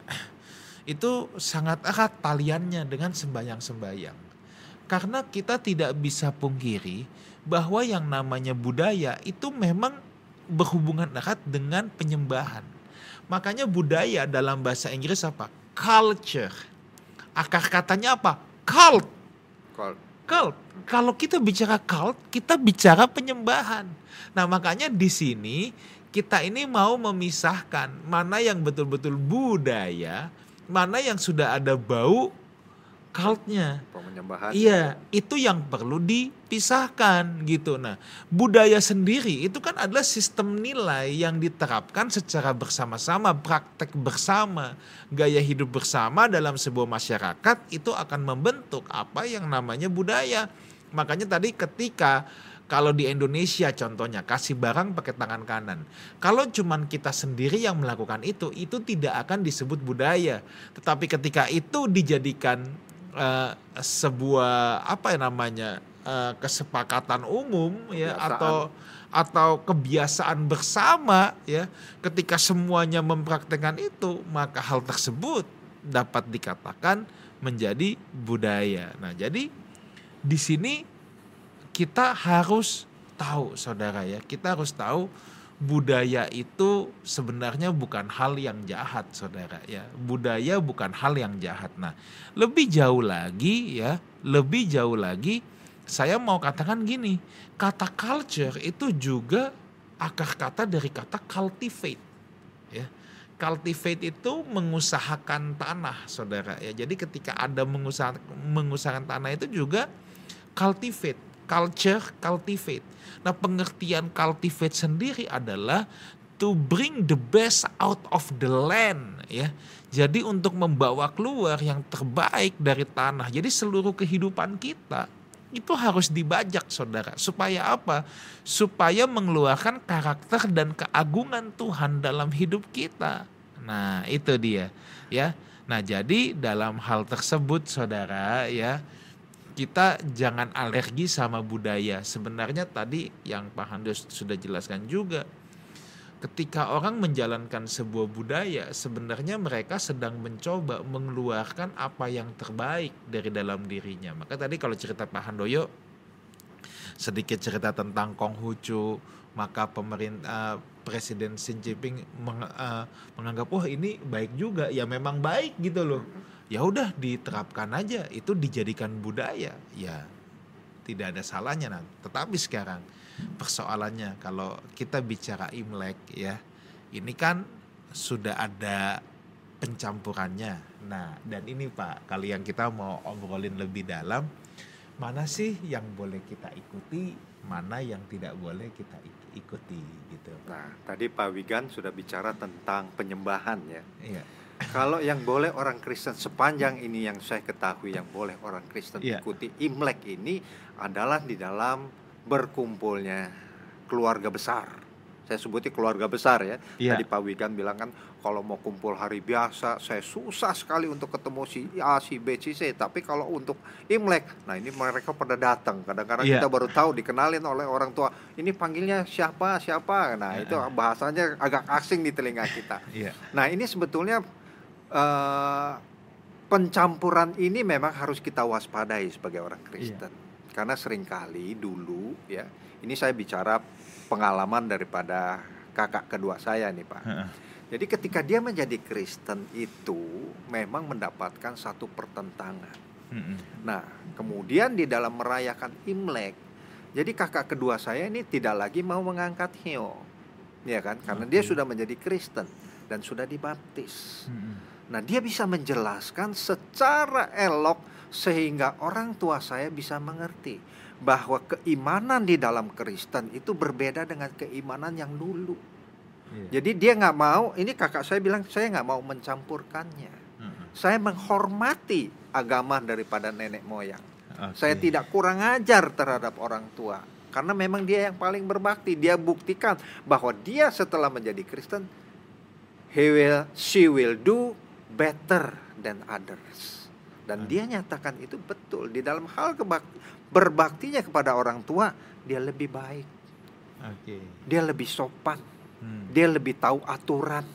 itu sangat erat taliannya dengan sembayang-sembayang. Karena kita tidak bisa pungkiri bahwa yang namanya budaya itu memang berhubungan erat dengan penyembahan. Makanya budaya dalam bahasa Inggris apa? Culture. Akar katanya apa? Cult. Kol- Cult. Kalau kita bicara cult, kita bicara penyembahan. Nah, makanya di sini kita ini mau memisahkan mana yang betul-betul budaya, mana yang sudah ada bau cultnya. penyembahan. Iya, itu yang perlu dipisahkan gitu. Nah, budaya sendiri itu kan adalah sistem nilai yang diterapkan secara bersama-sama, praktek bersama, gaya hidup bersama dalam sebuah masyarakat itu akan membentuk apa yang namanya budaya. Makanya tadi ketika kalau di Indonesia contohnya kasih barang pakai tangan kanan. Kalau cuman kita sendiri yang melakukan itu, itu tidak akan disebut budaya. Tetapi ketika itu dijadikan eh, sebuah apa ya namanya eh, kesepakatan umum ya Kebiasaan. atau atau kebiasaan bersama ya ketika semuanya mempraktekkan itu maka hal tersebut dapat dikatakan menjadi budaya. Nah, jadi di sini kita harus tahu saudara ya, kita harus tahu budaya itu sebenarnya bukan hal yang jahat saudara ya. Budaya bukan hal yang jahat. Nah, lebih jauh lagi ya, lebih jauh lagi saya mau katakan gini, kata culture itu juga akar kata dari kata cultivate ya. Cultivate itu mengusahakan tanah, saudara ya. Jadi ketika ada mengusahakan, mengusahakan tanah itu juga cultivate, culture cultivate. Nah pengertian cultivate sendiri adalah to bring the best out of the land ya. Jadi untuk membawa keluar yang terbaik dari tanah. Jadi seluruh kehidupan kita itu harus dibajak saudara. Supaya apa? Supaya mengeluarkan karakter dan keagungan Tuhan dalam hidup kita. Nah itu dia ya. Nah jadi dalam hal tersebut saudara ya kita jangan alergi sama budaya. Sebenarnya tadi yang Pak Handos sudah jelaskan juga. Ketika orang menjalankan sebuah budaya, sebenarnya mereka sedang mencoba mengeluarkan apa yang terbaik dari dalam dirinya. Maka tadi kalau cerita Pak Handoyo, sedikit cerita tentang Konghucu, maka pemerintah Presiden Xi Jinping eh, menganggap wah ini baik juga, ya memang baik gitu loh. Ya udah diterapkan aja, itu dijadikan budaya, ya tidak ada salahnya. Nah, tetapi sekarang persoalannya kalau kita bicara Imlek ya. Ini kan sudah ada pencampurannya. Nah, dan ini Pak, kali yang kita mau obrolin lebih dalam, mana sih yang boleh kita ikuti, mana yang tidak boleh kita ikuti gitu. Nah, tadi Pak Wigan sudah bicara tentang penyembahan ya. Iya. Kalau yang boleh orang Kristen sepanjang ini yang saya ketahui yang boleh orang Kristen Iya. ikuti Imlek ini adalah di dalam berkumpulnya keluarga besar. Saya sebutnya keluarga besar ya. Iya. Tadi Pak Wigan bilang kan kalau mau kumpul hari biasa saya susah sekali untuk ketemu si A, si B, si C. Tapi kalau untuk Imlek, nah ini mereka pada datang. Kadang-kadang Iya. kita baru tahu dikenalin oleh orang tua. Ini panggilnya siapa siapa. Nah itu bahasanya agak asing di telinga kita. Iya. Nah ini sebetulnya eh, pencampuran ini memang harus kita waspadai sebagai orang Kristen. Karena sering kali dulu ya, ini saya bicara pengalaman daripada kakak kedua saya nih Pak. Heeh. Jadi ketika dia menjadi Kristen itu memang mendapatkan satu pertentangan. Nah, kemudian di dalam merayakan Imlek, jadi kakak kedua saya ini tidak lagi mau mengangkat hiyo, ya kan? Karena dia Oke. sudah menjadi Kristen dan sudah dibaptis. Nah, dia bisa menjelaskan secara elok sehingga orang tua saya bisa mengerti bahwa keimanan di dalam Kristen itu berbeda dengan keimanan yang dulu. Iya. Jadi dia nggak mau, ini kakak saya bilang saya nggak mau mencampurkannya. Mm-mm. Saya menghormati agama daripada nenek moyang. Oke. Saya tidak kurang ajar terhadap orang tua. Karena memang dia yang paling berbakti. Dia buktikan bahwa dia setelah menjadi Kristen, he will, she will do better than others. Dan Hmm. dia nyatakan itu betul. Di dalam hal kebak- berbaktinya kepada orang tua, dia lebih baik. Oke. Dia lebih sopan. Hmm. Dia lebih tahu aturan.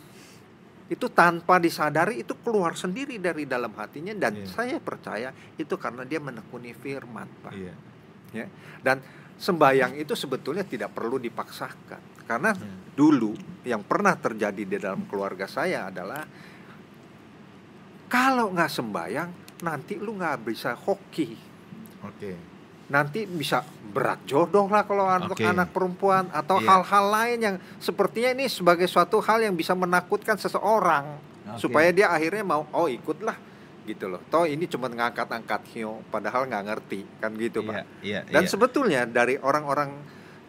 Itu tanpa disadari itu keluar sendiri dari dalam hatinya dan Iya. saya percaya itu karena dia menekuni firman, Pak. Iya. Ya. Dan sembayang itu sebetulnya tidak perlu dipaksakan. Karena Hmm. dulu yang pernah terjadi di dalam keluarga saya adalah kalau nggak sembayang nanti lu nggak bisa hoki Oke. nanti bisa berat jodoh lah kalau untuk anak perempuan atau Iya. hal-hal lain yang sepertinya ini sebagai suatu hal yang bisa menakutkan seseorang Oke. supaya dia akhirnya mau oh ikutlah gitu loh toh ini cuma ngangkat-angkat hiu padahal nggak ngerti kan gitu Iya, pak iya, dan iya. sebetulnya dari orang-orang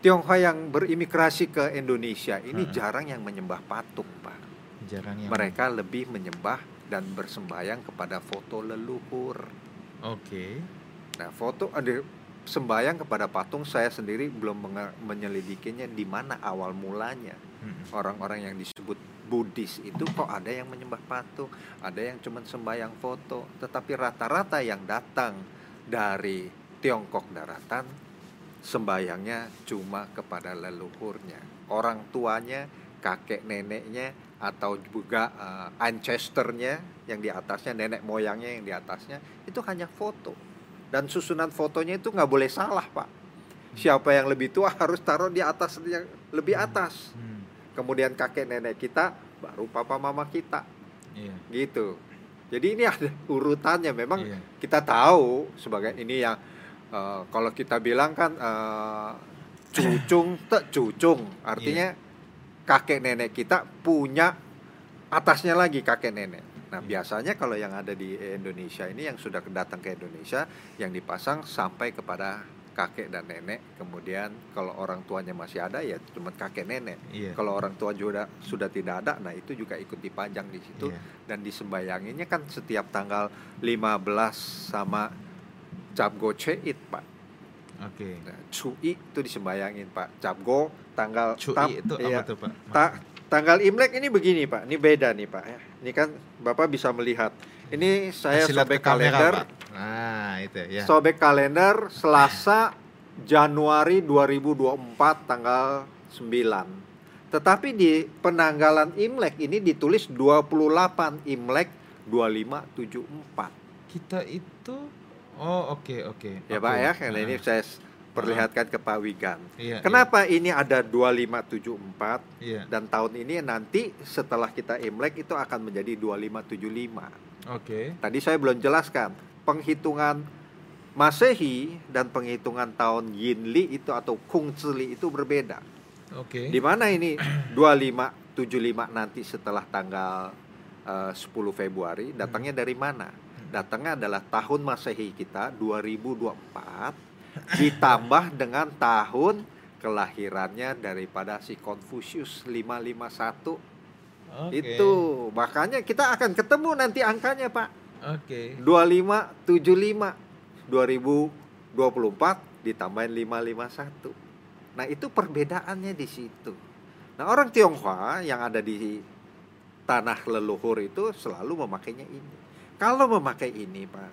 Tionghoa yang berimigrasi ke Indonesia ini Heeh. jarang yang menyembah patung pak jarang yang mereka lebih menyembah dan bersembayang kepada foto leluhur Oke. Nah, foto ada sembayang kepada patung saya sendiri belum menyelidikinya di mana awal mulanya. Mm-mm. Orang-orang yang disebut Buddhis itu kok ada yang menyembah patung, ada yang cuma sembayang foto, tetapi rata-rata yang datang dari Tiongkok daratan sembayangnya cuma kepada leluhurnya, orang tuanya, kakek neneknya atau juga eh, ancestornya yang di atasnya nenek moyangnya yang di atasnya itu hanya foto. Dan susunan fotonya itu nggak boleh salah pak. Siapa yang lebih tua harus taruh di atas yang lebih atas. Hmm. kemudian kakek nenek kita baru papa mama kita. Iya. gitu. Jadi ini ada urutannya. Memang Iya. kita tahu sebagai ini yang eh, kalau kita bilang kan eh, cucung te cucung. Artinya kakek nenek kita punya atasnya lagi kakek nenek nah Iya. biasanya kalau yang ada di Indonesia ini yang sudah datang ke Indonesia yang dipasang sampai kepada kakek dan nenek kemudian kalau orang tuanya masih ada ya cuma kakek nenek Iya. kalau orang tua juga sudah tidak ada nah itu juga ikut dipajang di situ Iya. dan disembayanginnya kan setiap tanggal 15 sama Capgo Ceit Pak. Oke. Nah, Cui itu disembayangin Pak. Capgo tanggal Cui tam- itu iya. apa tuh Pak? Ta- tanggal Imlek ini begini Pak. Ini beda nih Pak ya. Ini kan Bapak bisa melihat. Ini saya lihat sobek kamera, kalender. Nah, itu ya. Sobek kalender Selasa Januari 2024 tanggal 9. Tetapi di penanggalan Imlek ini ditulis 28 Imlek 2574. Kita itu Oh, oke, oke. Ya Oke. Pak ya, karena Nah, ini saya s- perlihatkan ke Pak Wigan. Iya, Kenapa ini ada 2574 Iya. dan tahun ini nanti setelah kita Imlek itu akan menjadi 2575. Oke. Tadi saya belum jelaskan penghitungan Masehi dan penghitungan tahun Yinli itu atau Kung Zili itu berbeda. Oke. Di mana ini 25 75 nanti setelah tanggal eh, 10 Februari datangnya dari mana? Datangnya adalah tahun Masehi kita 2024 ditambah dengan tahun kelahirannya daripada si Confucius 551 Oke. itu. Makanya kita akan ketemu nanti angkanya Pak. Oke. 2575 2024 ditambahin 551 nah itu perbedaannya di situ. Nah orang Tionghoa yang ada di tanah leluhur itu selalu memakainya ini kalau memakai ini Pak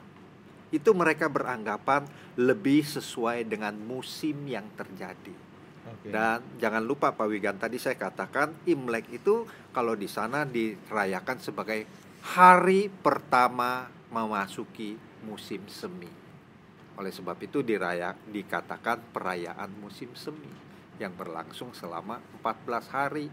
itu mereka beranggapan lebih sesuai dengan musim yang terjadi Oke. dan jangan lupa Pak Wigan tadi saya katakan Imlek itu kalau di sana dirayakan sebagai hari pertama memasuki musim semi. Oleh sebab itu dirayak dikatakan perayaan musim semi yang berlangsung selama 14 hari.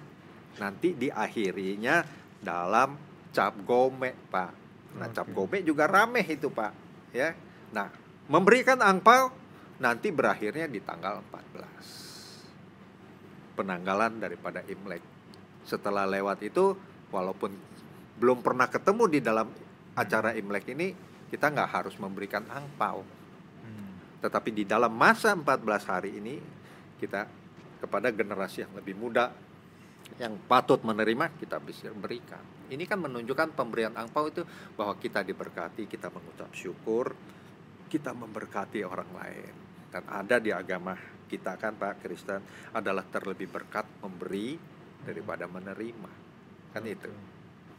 Nanti diakhirinya dalam cap gome, Pak. Nah, cap gome juga rame itu, Pak. Ya. Nah, memberikan angpau nanti berakhirnya di tanggal 14 penanggalan daripada Imlek. Setelah lewat itu, walaupun belum pernah ketemu di dalam acara Imlek ini, kita nggak harus memberikan angpau. Hmm. Tetapi di dalam masa 14 hari ini, kita kepada generasi yang lebih muda, yang patut menerima, kita bisa berikan. Ini kan menunjukkan pemberian angpau itu bahwa kita diberkati, kita mengucap syukur, kita memberkati orang lain. Dan ada di agama kita kan Pak Kristen adalah terlebih berkat memberi daripada menerima. Kan itu.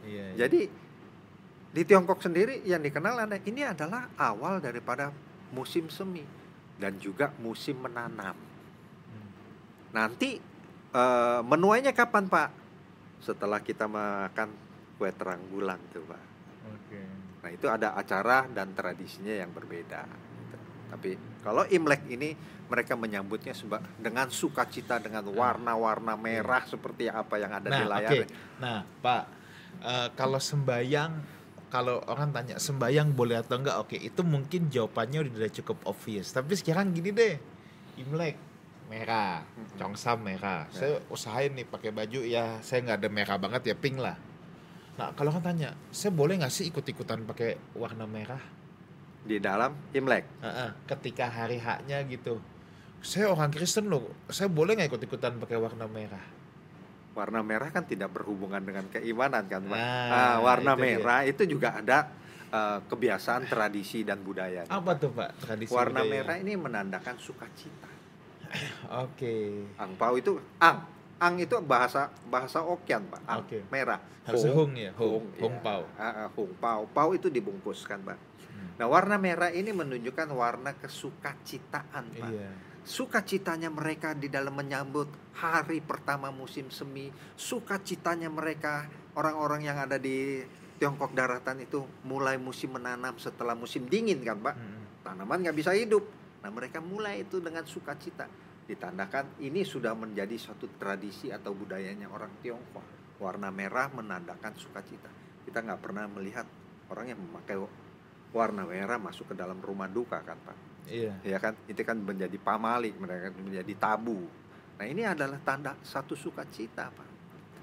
Iya. iya. Jadi di Tiongkok sendiri yang dikenal ada ini adalah awal daripada musim semi dan juga musim menanam. Hmm. Nanti eh, menuainya kapan Pak? Setelah kita makan kue terang bulan tuh Pak. Oke. Nah itu ada acara dan tradisinya yang berbeda. gitu. Tapi kalau Imlek ini mereka menyambutnya dengan sukacita dengan warna-warna merah seperti apa yang ada di Nah, layar. oke. Nah, Pak, eh, kalau sembayang, kalau orang tanya sembayang boleh atau enggak, oke, itu mungkin jawabannya udah cukup obvious. Tapi sekarang gini deh, Imlek merah, congsam merah. Ya. Saya usahain nih pakai baju ya, saya nggak ada merah banget ya pink lah. Nah, kalau orang tanya, saya boleh nggak sih ikut-ikutan pakai warna merah? Di dalam Imlek. Heeh, ketika hari haknya gitu. Saya orang Kristen loh, saya boleh nggak ikut-ikutan pakai warna merah? Warna merah kan tidak berhubungan dengan keimanan kan Pak. Nah, Nah, warna itu dia. merah itu juga ada eh, kebiasaan tradisi dan budaya. Apa tuh Pak tradisi Warna budaya? merah ini menandakan sukacita. Oke. Angpau itu ang. Ang itu bahasa bahasa Okian, Pak. Ang, Oke. merah. Harusnya hung ya, hung, Hung, hung iya. pau. Ah, ah, hung pau. Pau itu dibungkuskan, Pak. Hmm. Nah, warna merah ini menunjukkan warna kesukacitaan, Pak. Iya. Sukacitanya mereka di dalam menyambut hari pertama musim semi, sukacitanya mereka orang-orang yang ada di Tiongkok daratan itu mulai musim menanam setelah musim dingin kan, Pak. Hmm. Tanaman nggak bisa hidup. Nah, mereka mulai itu dengan sukacita. Ditandakan ini sudah menjadi suatu tradisi atau budayanya orang Tionghoa. Warna merah menandakan sukacita. Kita nggak pernah melihat orang yang memakai warna merah masuk ke dalam rumah duka kan, Pak Iya. ya kan itu kan menjadi pamali mereka menjadi tabu nah ini adalah tanda satu sukacita pak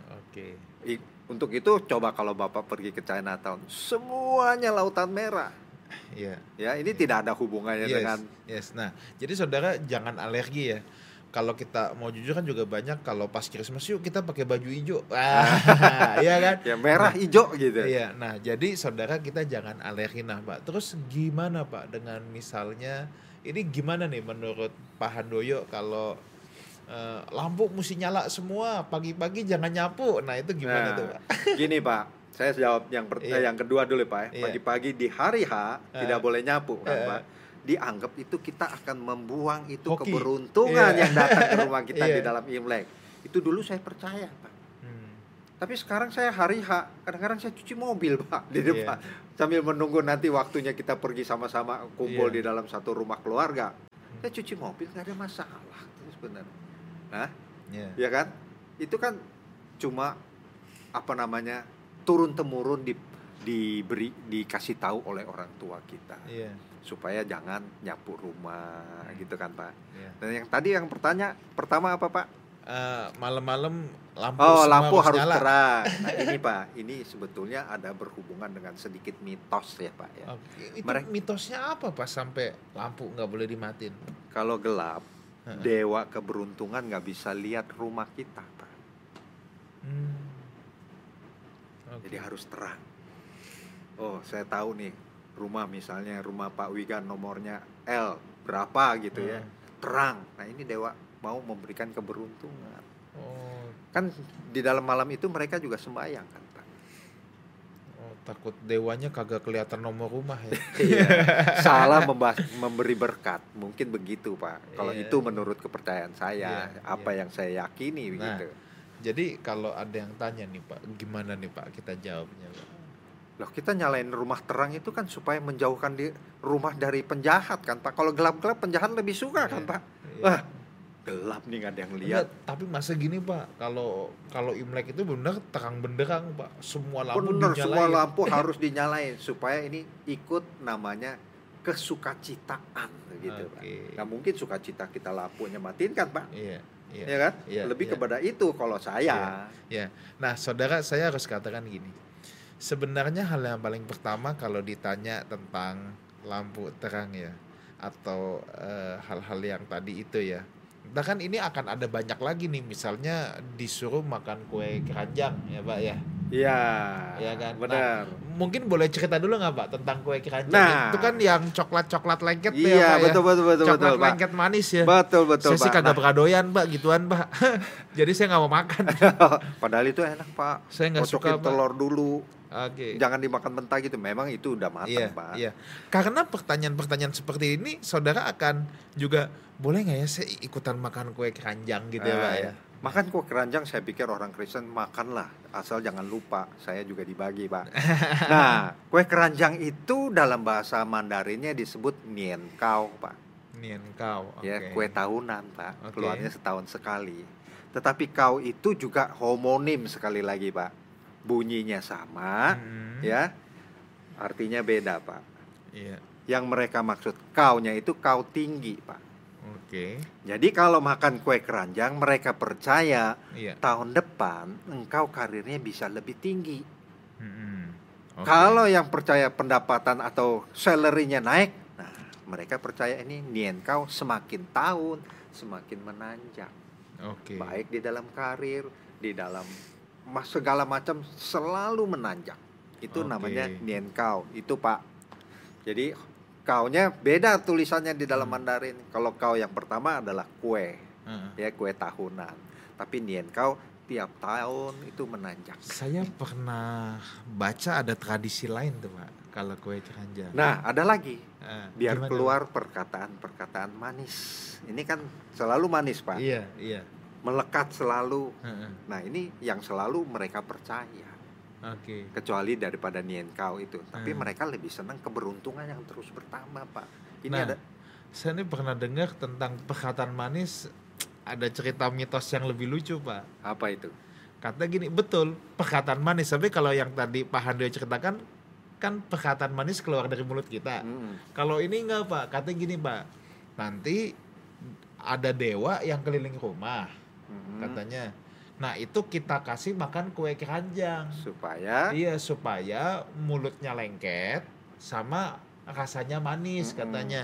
Oke. I- untuk itu coba kalau bapak pergi ke Chinatown semuanya lautan merah Iya. ya ini tidak ada hubungannya Yes. dengan Yes. Nah, jadi saudara jangan alergi ya. Kalau kita mau jujur kan juga banyak kalau pas Christmas yuk kita pakai baju hijau. Ah, iya kan? ya merah hijau gitu Iya, nah jadi saudara kita jangan alergi nah Pak. Terus gimana Pak dengan misalnya ini gimana nih menurut Pak Handoyo kalau eh, lampu mesti nyala semua pagi-pagi jangan nyapu. Nah itu Nah, gimana tuh Pak? gini pak saya jawab yang per- Iya. yang kedua dulu pak Iya. pagi-pagi di hari H Eh. tidak boleh nyapu kan Eh. pak dianggap itu kita akan membuang itu Hoki. keberuntungan Iya. yang datang ke rumah kita Iya. di dalam Imlek itu dulu saya percaya pak Hmm, Tapi sekarang saya hari H, kadang-kadang saya cuci mobil pak di depan sambil menunggu nanti waktunya kita pergi sama-sama kumpul Iya. di dalam satu rumah keluarga. Saya cuci mobil nggak ada masalah itu sebenarnya. Nah, iya. ya kan? Itu kan cuma apa namanya turun temurun di diberi dikasih tahu oleh orang tua kita Iya. supaya jangan nyapu rumah gitu kan Pak. iya. Dan yang tadi yang pertanya pertama apa Pak? Eh, malam-malam lampu Oh semua lampu harus nyala. terang. Nah ini Pak, ini sebetulnya ada berhubungan dengan sedikit mitos ya Pak ya. Itu Mereka- mitosnya apa pak sampai lampu nggak boleh dimatiin? Kalau gelap, dewa keberuntungan nggak bisa lihat rumah kita Pak. Hmm. Oke. Jadi harus terang. Oh saya tahu nih rumah misalnya rumah Pak Wigan nomornya L berapa gitu ya. Hmm. Terang. Nah ini dewa mau memberikan keberuntungan. Oh, Kan di dalam malam itu mereka juga sembahyang kan Pak. oh, takut dewanya kagak kelihatan nomor rumah ya. Iya. Salah membahas, memberi berkat. Mungkin begitu Pak. Kalau Iya. itu menurut kepercayaan saya, Iya, apa iya. yang saya yakini Nah. begitu. Jadi kalau ada yang tanya nih pak, gimana nih pak kita jawabnya pak? Loh kita nyalain rumah terang itu kan supaya menjauhkan di rumah dari penjahat kan Pak. Kalau gelap-gelap penjahat lebih suka kan Iya. Pak. Iya. Wah, gelap nih nggak ada yang lihat. Enggak, tapi masa gini pak, kalau kalau Imlek itu benar terang benderang pak, semua lampu Bener dinyalain. semua lampu harus dinyalain supaya ini ikut namanya kesukacitaan gitu Pak. Oke. Nggak mungkin sukacita kita lampunya matiin kan Pak. Iya, iya. Ya kan? Iya, Lebih iya. kepada itu kalau saya. Ya, nah saudara saya harus katakan gini. Sebenarnya hal yang paling pertama kalau ditanya tentang lampu terang ya atau eh, hal-hal yang tadi itu ya. Nah kan ini akan ada banyak lagi nih misalnya disuruh makan kue keranjang ya Pak ya. Iya. Iya kan? Benar. Mungkin boleh cerita dulu nggak Pak tentang kue keranjang? Nah. Itu kan yang coklat-coklat lengket tuh ya iya, Pak betul ya. betul betul Coklat betul Pak. lengket manis ya. Betul betul saya sih Pak. kagak Nah, peradoyan Pak gituan Pak. Jadi saya nggak mau makan. padahal itu enak Pak. Saya nggak suka Pak. telur dulu. Oke. Jangan dimakan mentah gitu. Memang itu udah matang Iya, Pak. iya. Karena pertanyaan-pertanyaan seperti ini, saudara akan juga boleh nggak ya saya ikutan makan kue keranjang gitu ya Ah, pak ya? iya. Makan kue keranjang saya pikir orang Kristen makanlah asal jangan lupa saya juga dibagi pak. nah kue keranjang itu dalam bahasa Mandarinnya disebut nien kau pak. Nian kau. Ya kue tahunan pak. Oke. Keluarnya setahun sekali. Tetapi kau itu juga homonim sekali lagi pak. Bunyinya sama Hmm, ya. Artinya beda pak. Iya. Yang mereka maksud kaunya itu kau tinggi pak. Oke. Jadi kalau makan kue keranjang mereka percaya Iya. tahun depan engkau karirnya bisa lebih tinggi. Hmm, oke. Kalau yang percaya pendapatan atau salary-nya naik, nah mereka percaya ini nien kau semakin tahun semakin menanjak. Oke. Baik di dalam karir, di dalam mas segala macam selalu menanjak. Itu Oke. namanya nien kau. Itu Pak. Jadi kaunya beda tulisannya di dalam Hmm. Mandarin. Kalau kau yang pertama adalah kue, Heeh. ya kue tahunan. Tapi nien kau tiap tahun itu menanjak. Saya pernah baca ada tradisi lain tuh pak, kalau kue keranjang. Nah, ada lagi. Ah, Biar gimana, keluar perkataan-perkataan manis. Ini kan selalu manis, Pak? Iya, iya. Melekat selalu. Heeh. Nah, ini yang selalu mereka percaya. Oke. Kecuali daripada nien kau itu. Tapi Hmm. mereka lebih senang keberuntungan yang terus bertambah, Pak. Ini Nah, ada Saya ini pernah dengar tentang perkataan manis ada cerita mitos yang lebih lucu pak. apa itu? Kata gini betul perkataan manis tapi kalau yang tadi Pak Handoyo ceritakan kan perkataan manis keluar dari mulut kita. Mm. Kalau ini enggak pak, katanya gini pak. Nanti ada dewa yang keliling rumah Mm. katanya. Nah itu kita kasih makan kue keranjang. Supaya Iya supaya mulutnya lengket sama rasanya manis Mm-mm. katanya.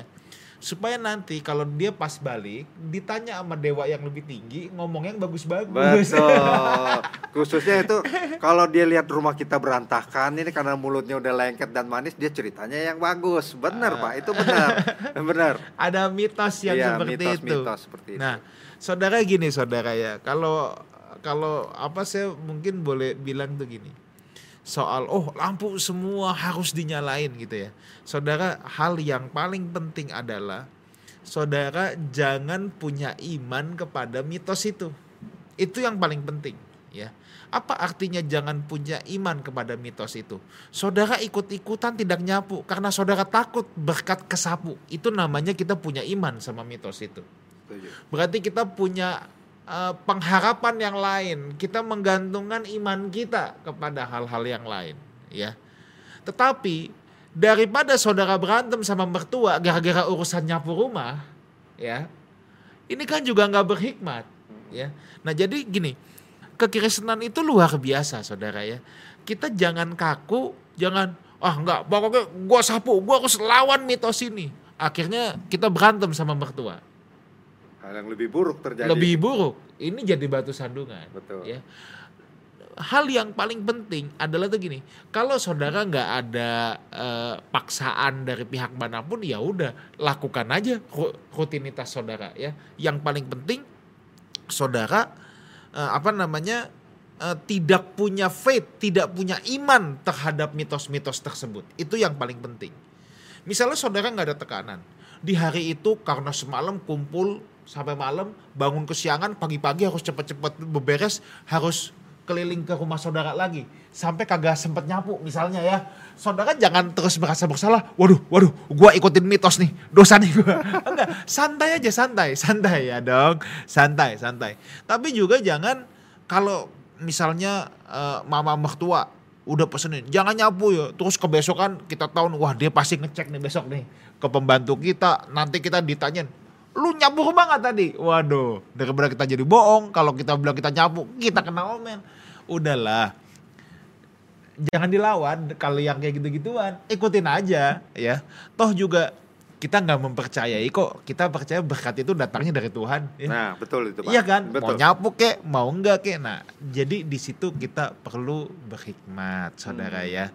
Supaya nanti kalau dia pas balik ditanya sama dewa yang lebih tinggi ngomong yang bagus-bagus. Betul. Khususnya itu kalau dia lihat rumah kita berantakan ini karena mulutnya udah lengket dan manis dia ceritanya yang bagus. Benar, Ah. Pak. Itu benar. benar. Ada mitos yang Iya, seperti itu. mitos-mitos seperti itu. Nah, saudara gini saudara ya, kalau kalau apa saya mungkin boleh bilang tuh gini. Soal oh lampu semua harus dinyalain gitu ya. Saudara, hal yang paling penting adalah saudara jangan punya iman kepada mitos itu. Itu yang paling penting ya. Apa artinya jangan punya iman kepada mitos itu? Saudara ikut-ikutan tidak nyapu karena saudara takut berkat kesapu. Itu namanya kita punya iman sama mitos itu. Berarti kita punya eh, pengharapan yang lain. Kita menggantungkan iman kita kepada hal-hal yang lain, ya. Tetapi daripada saudara berantem sama mertua gara-gara urusan nyapu rumah, ya, ini kan juga nggak berhikmat, ya. Nah jadi gini, kekristenan itu luar biasa, saudara ya. Kita jangan kaku, jangan ah nggak, pokoknya gua sapu, gua harus lawan mitos ini. Akhirnya kita berantem sama mertua. Hal yang lebih buruk terjadi. Lebih buruk. Ini jadi batu sandungan. Betul. Ya. Hal yang paling penting adalah tuh gini, kalau saudara nggak ada eh, paksaan dari pihak mana pun, ya udah lakukan aja ru- rutinitas saudara ya. Yang paling penting saudara eh, apa namanya eh, tidak punya faith, tidak punya iman terhadap mitos-mitos tersebut. Itu yang paling penting. Misalnya saudara nggak ada tekanan, di hari itu karena semalam kumpul sampai malam, bangun kesiangan, pagi-pagi harus cepet-cepet beberes, harus keliling ke rumah saudara lagi. Sampai kagak sempet nyapu misalnya ya. Saudara jangan terus merasa bersalah. Waduh waduh gua ikutin mitos nih dosa nih gua. Enggak santai aja santai. Santai ya dong. Santai santai. Tapi juga jangan kalau misalnya eh, mama mertua udah pesenin jangan nyapu ya. Terus kebesokan kita tahu wah dia pasti ngecek nih besok nih ke pembantu kita. Nanti kita ditanyain lu nyapu nggak tadi waduh daripada kita jadi bohong kalau kita bilang kita nyapu kita kena omen udahlah jangan dilawan kalau yang kayak gitu-gituan ikutin aja ya toh juga kita nggak mempercayai kok kita percaya berkat itu datangnya dari Tuhan ya. Nah, betul itu, Pak. Iya kan, Betul. mau nyapu kek, mau enggak kek. Nah, jadi di situ kita perlu berhikmat, saudara Hmm. ya.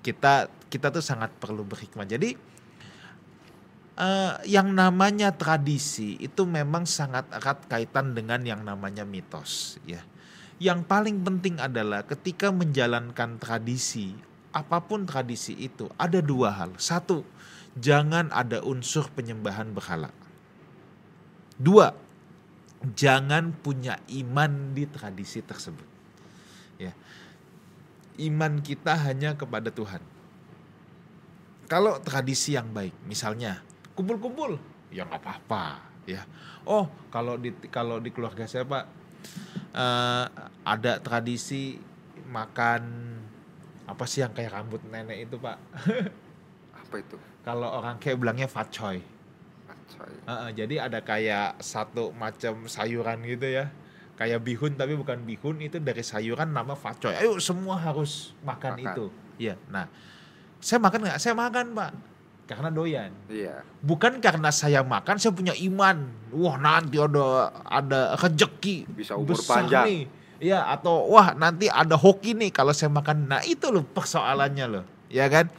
Kita kita tuh sangat perlu berhikmat. Jadi eh, yang namanya tradisi itu memang sangat erat kaitan dengan yang namanya mitos, ya. Yang paling penting adalah ketika menjalankan tradisi, apa pun tradisi itu ada dua hal. Satu, jangan ada unsur penyembahan berhala. Dua, jangan punya iman di tradisi tersebut. Ya. Iman kita hanya kepada Tuhan. Kalau tradisi yang baik, misalnya kumpul-kumpul, ya nggak apa-apa, ya. Oh, kalau di kalau di keluarga saya Pak eh, ada tradisi makan apa sih yang kayak rambut nenek itu Pak? Apa itu? Kalau orang kayak bilangnya fatcoy. Acai. Heeh, jadi ada kayak satu macam sayuran gitu ya. Kayak bihun tapi bukan bihun itu dari sayuran nama facoy. Ayo semua harus makan, Makan. itu. Iya. Nah, saya makan nggak? Saya makan pak. Karena doyan. Iya. Bukan karena saya makan, saya punya iman. Wah nanti ada ada rezeki Bisa umur besar panjang. nih. Iya atau wah nanti ada hoki nih kalau saya makan. Nah itu loh persoalannya loh, ya kan?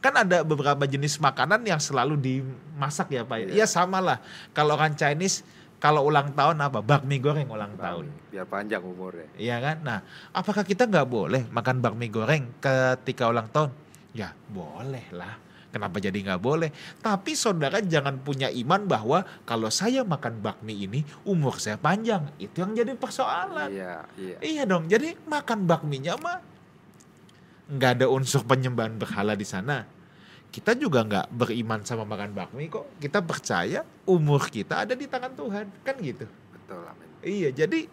Kan ada beberapa jenis makanan yang selalu dimasak ya Pak. Iya. Iya sama lah. Kalau orang Chinese kalau ulang tahun apa? Bakmi goreng ulang tahun. Biar panjang umurnya. Iya kan? Nah, apakah kita nggak boleh makan bakmi goreng ketika ulang tahun? Ya boleh lah. Kenapa jadi nggak boleh? Tapi saudara jangan punya iman bahwa kalau saya makan bakmi ini umur saya panjang. Itu yang jadi persoalan. Iya, iya. Iya dong. Jadi makan bakminya mah nggak ada unsur penyembahan berhala di sana. Kita juga nggak beriman sama makan bakmi kok. Kita percaya umur kita ada di tangan Tuhan. Kan gitu. Betul, amin. Iya, jadi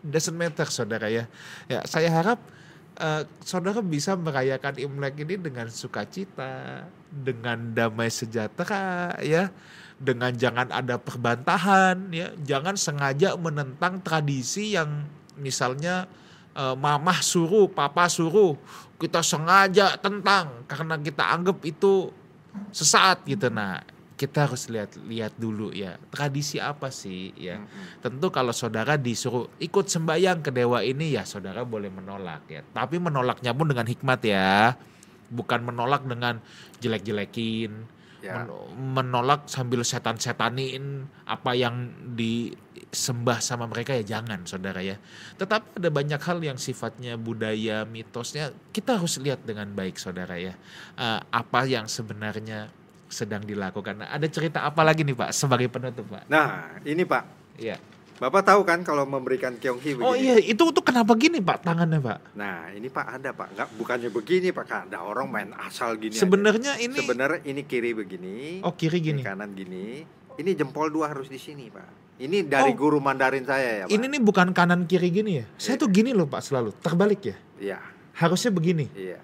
doesn't matter saudara ya. Ya, saya harap eh, saudara bisa merayakan Imlek ini dengan sukacita, dengan damai sejahtera ya, dengan jangan ada perbantahan ya, jangan sengaja menentang tradisi yang misalnya eh, mamah suruh, papa suruh, kita sengaja tentang karena kita anggap itu sesaat gitu. Nah, kita harus lihat lihat dulu ya tradisi apa sih ya. Mm-mm. tentu kalau saudara disuruh ikut sembahyang ke dewa ini ya saudara boleh menolak ya. Tapi menolaknya pun dengan hikmat ya. Bukan menolak dengan jelek-jelekin Ya. men- menolak sambil setan-setanin apa yang disembah sama mereka ya jangan saudara ya. Tetapi ada banyak hal yang sifatnya budaya mitosnya kita harus lihat dengan baik saudara ya. Eh, apa yang sebenarnya sedang dilakukan nah, ada cerita apa lagi nih pak sebagai penutup pak Nah, ini Pak. Iya. Bapak tahu kan kalau memberikan Kyonghi begini? Oh iya, itu tuh kenapa gini Pak tangannya Pak? Nah, ini Pak ada Pak. Enggak, bukannya begini Pak. Ada orang main asal gini aja. Sebenarnya ini Sebenarnya ini kiri begini. oh kiri ini gini. kanan gini. Ini jempol dua harus di sini Pak. Ini dari Oh. guru Mandarin saya ya Pak. Ini nih bukan kanan kiri gini ya. Saya Iya. tuh gini loh Pak selalu, terbalik ya. Iya, Harusnya begini. iya.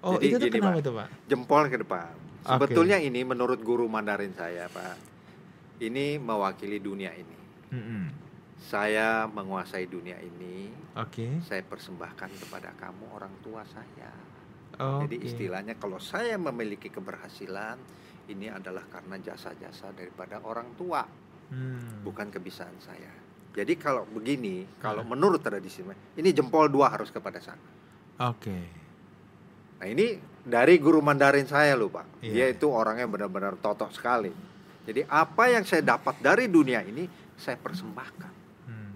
Oh, Jadi itu tuh kenapa Pak. tuh, Pak? Jempol ke depan. Sebetulnya ini menurut guru Mandarin saya, Pak. Ini mewakili dunia ini. Mm-mm. Saya menguasai dunia ini. Oke. Saya persembahkan kepada kamu orang tua saya. Oke. Jadi istilahnya kalau saya memiliki keberhasilan, ini adalah karena jasa-jasa daripada orang tua, Hmm. bukan kebisaan saya. Jadi kalau begini, kalau Ah. menurut tradisi, ini jempol dua harus kepada sana. Oke. Nah ini dari guru Mandarin saya loh Pak. Iya. Dia itu orangnya benar-benar totok sekali. Jadi apa yang saya dapat dari dunia ini, saya persembahkan. Hmm.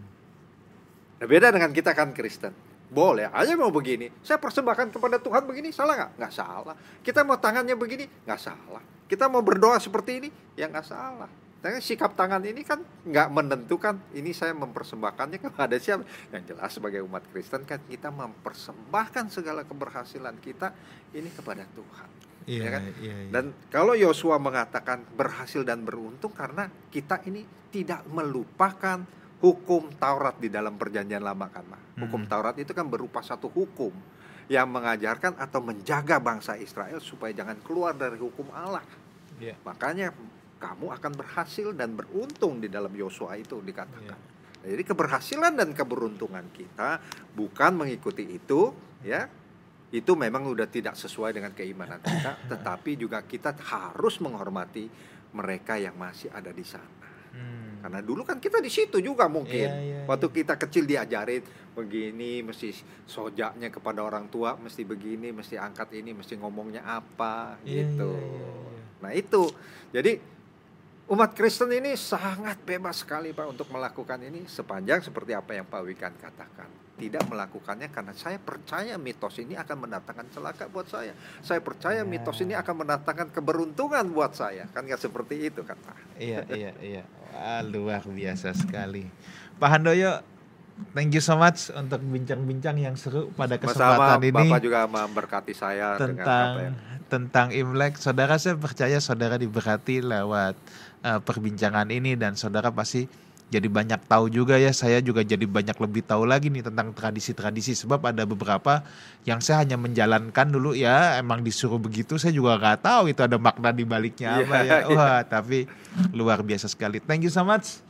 Nah, beda dengan kita kan Kristen. Boleh aja mau begini. Saya persembahkan kepada Tuhan begini, salah nggak? Nggak salah. Kita mau tangannya begini, nggak salah. Kita mau berdoa seperti ini, ya nggak salah. Tapi sikap tangan ini kan nggak menentukan ini saya mempersembahkannya kepada siapa. Yang jelas sebagai umat Kristen kan kita mempersembahkan segala keberhasilan kita ini kepada Tuhan. Iya, Ya kan? iya, iya. Dan kalau Yosua mengatakan berhasil dan beruntung karena kita ini tidak melupakan hukum Taurat di dalam perjanjian lama kan, Pak. Hukum Mhm. Taurat itu kan berupa satu hukum yang mengajarkan atau menjaga bangsa Israel supaya jangan keluar dari hukum Allah. Iya. Makanya kamu akan berhasil dan beruntung di dalam Yosua itu dikatakan. Nah, Jadi keberhasilan dan keberuntungan kita bukan mengikuti itu, ya. Itu memang udah tidak sesuai dengan keimanan kita, tetapi juga kita harus menghormati mereka yang masih ada di sana. Hmm. Karena dulu kan kita di situ juga mungkin. Iya, iya, Waktu kita kecil diajarin begini, mesti sojaknya kepada orang tua, mesti begini, mesti angkat ini, mesti ngomongnya apa, Iya, gitu. iya, iya, iya. Nah itu, jadi umat Kristen ini sangat bebas sekali Pak untuk melakukan ini sepanjang seperti apa yang Pak Wikan katakan. Tidak melakukannya karena saya percaya mitos ini akan mendatangkan celaka buat saya. Saya percaya Ya. mitos ini akan mendatangkan keberuntungan buat saya. Kan nggak seperti itu kan Pak. Iya, iya, iya. Wah, luar biasa sekali. Pak Handoyo, thank you so much untuk bincang-bincang yang seru pada kesempatan ini Bapak juga memberkati saya dengan tentang apa ya. tentang Imlek. Saudara saya percaya saudara diberkati lewat eh, perbincangan ini dan saudara pasti jadi banyak tahu juga ya. Saya juga jadi banyak lebih tahu lagi nih tentang tradisi-tradisi sebab ada beberapa yang saya hanya menjalankan dulu ya emang disuruh begitu saya juga nggak tahu itu ada makna di baliknya apa Iya, ya. Wah, tapi luar biasa sekali. Thank you so much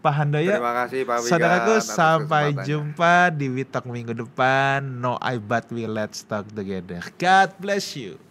Pak Handoyo. Terima kasih Pak Wigan. Saudaraku sampai jumpa di Witok minggu depan. No I but we let's talk together. God bless you.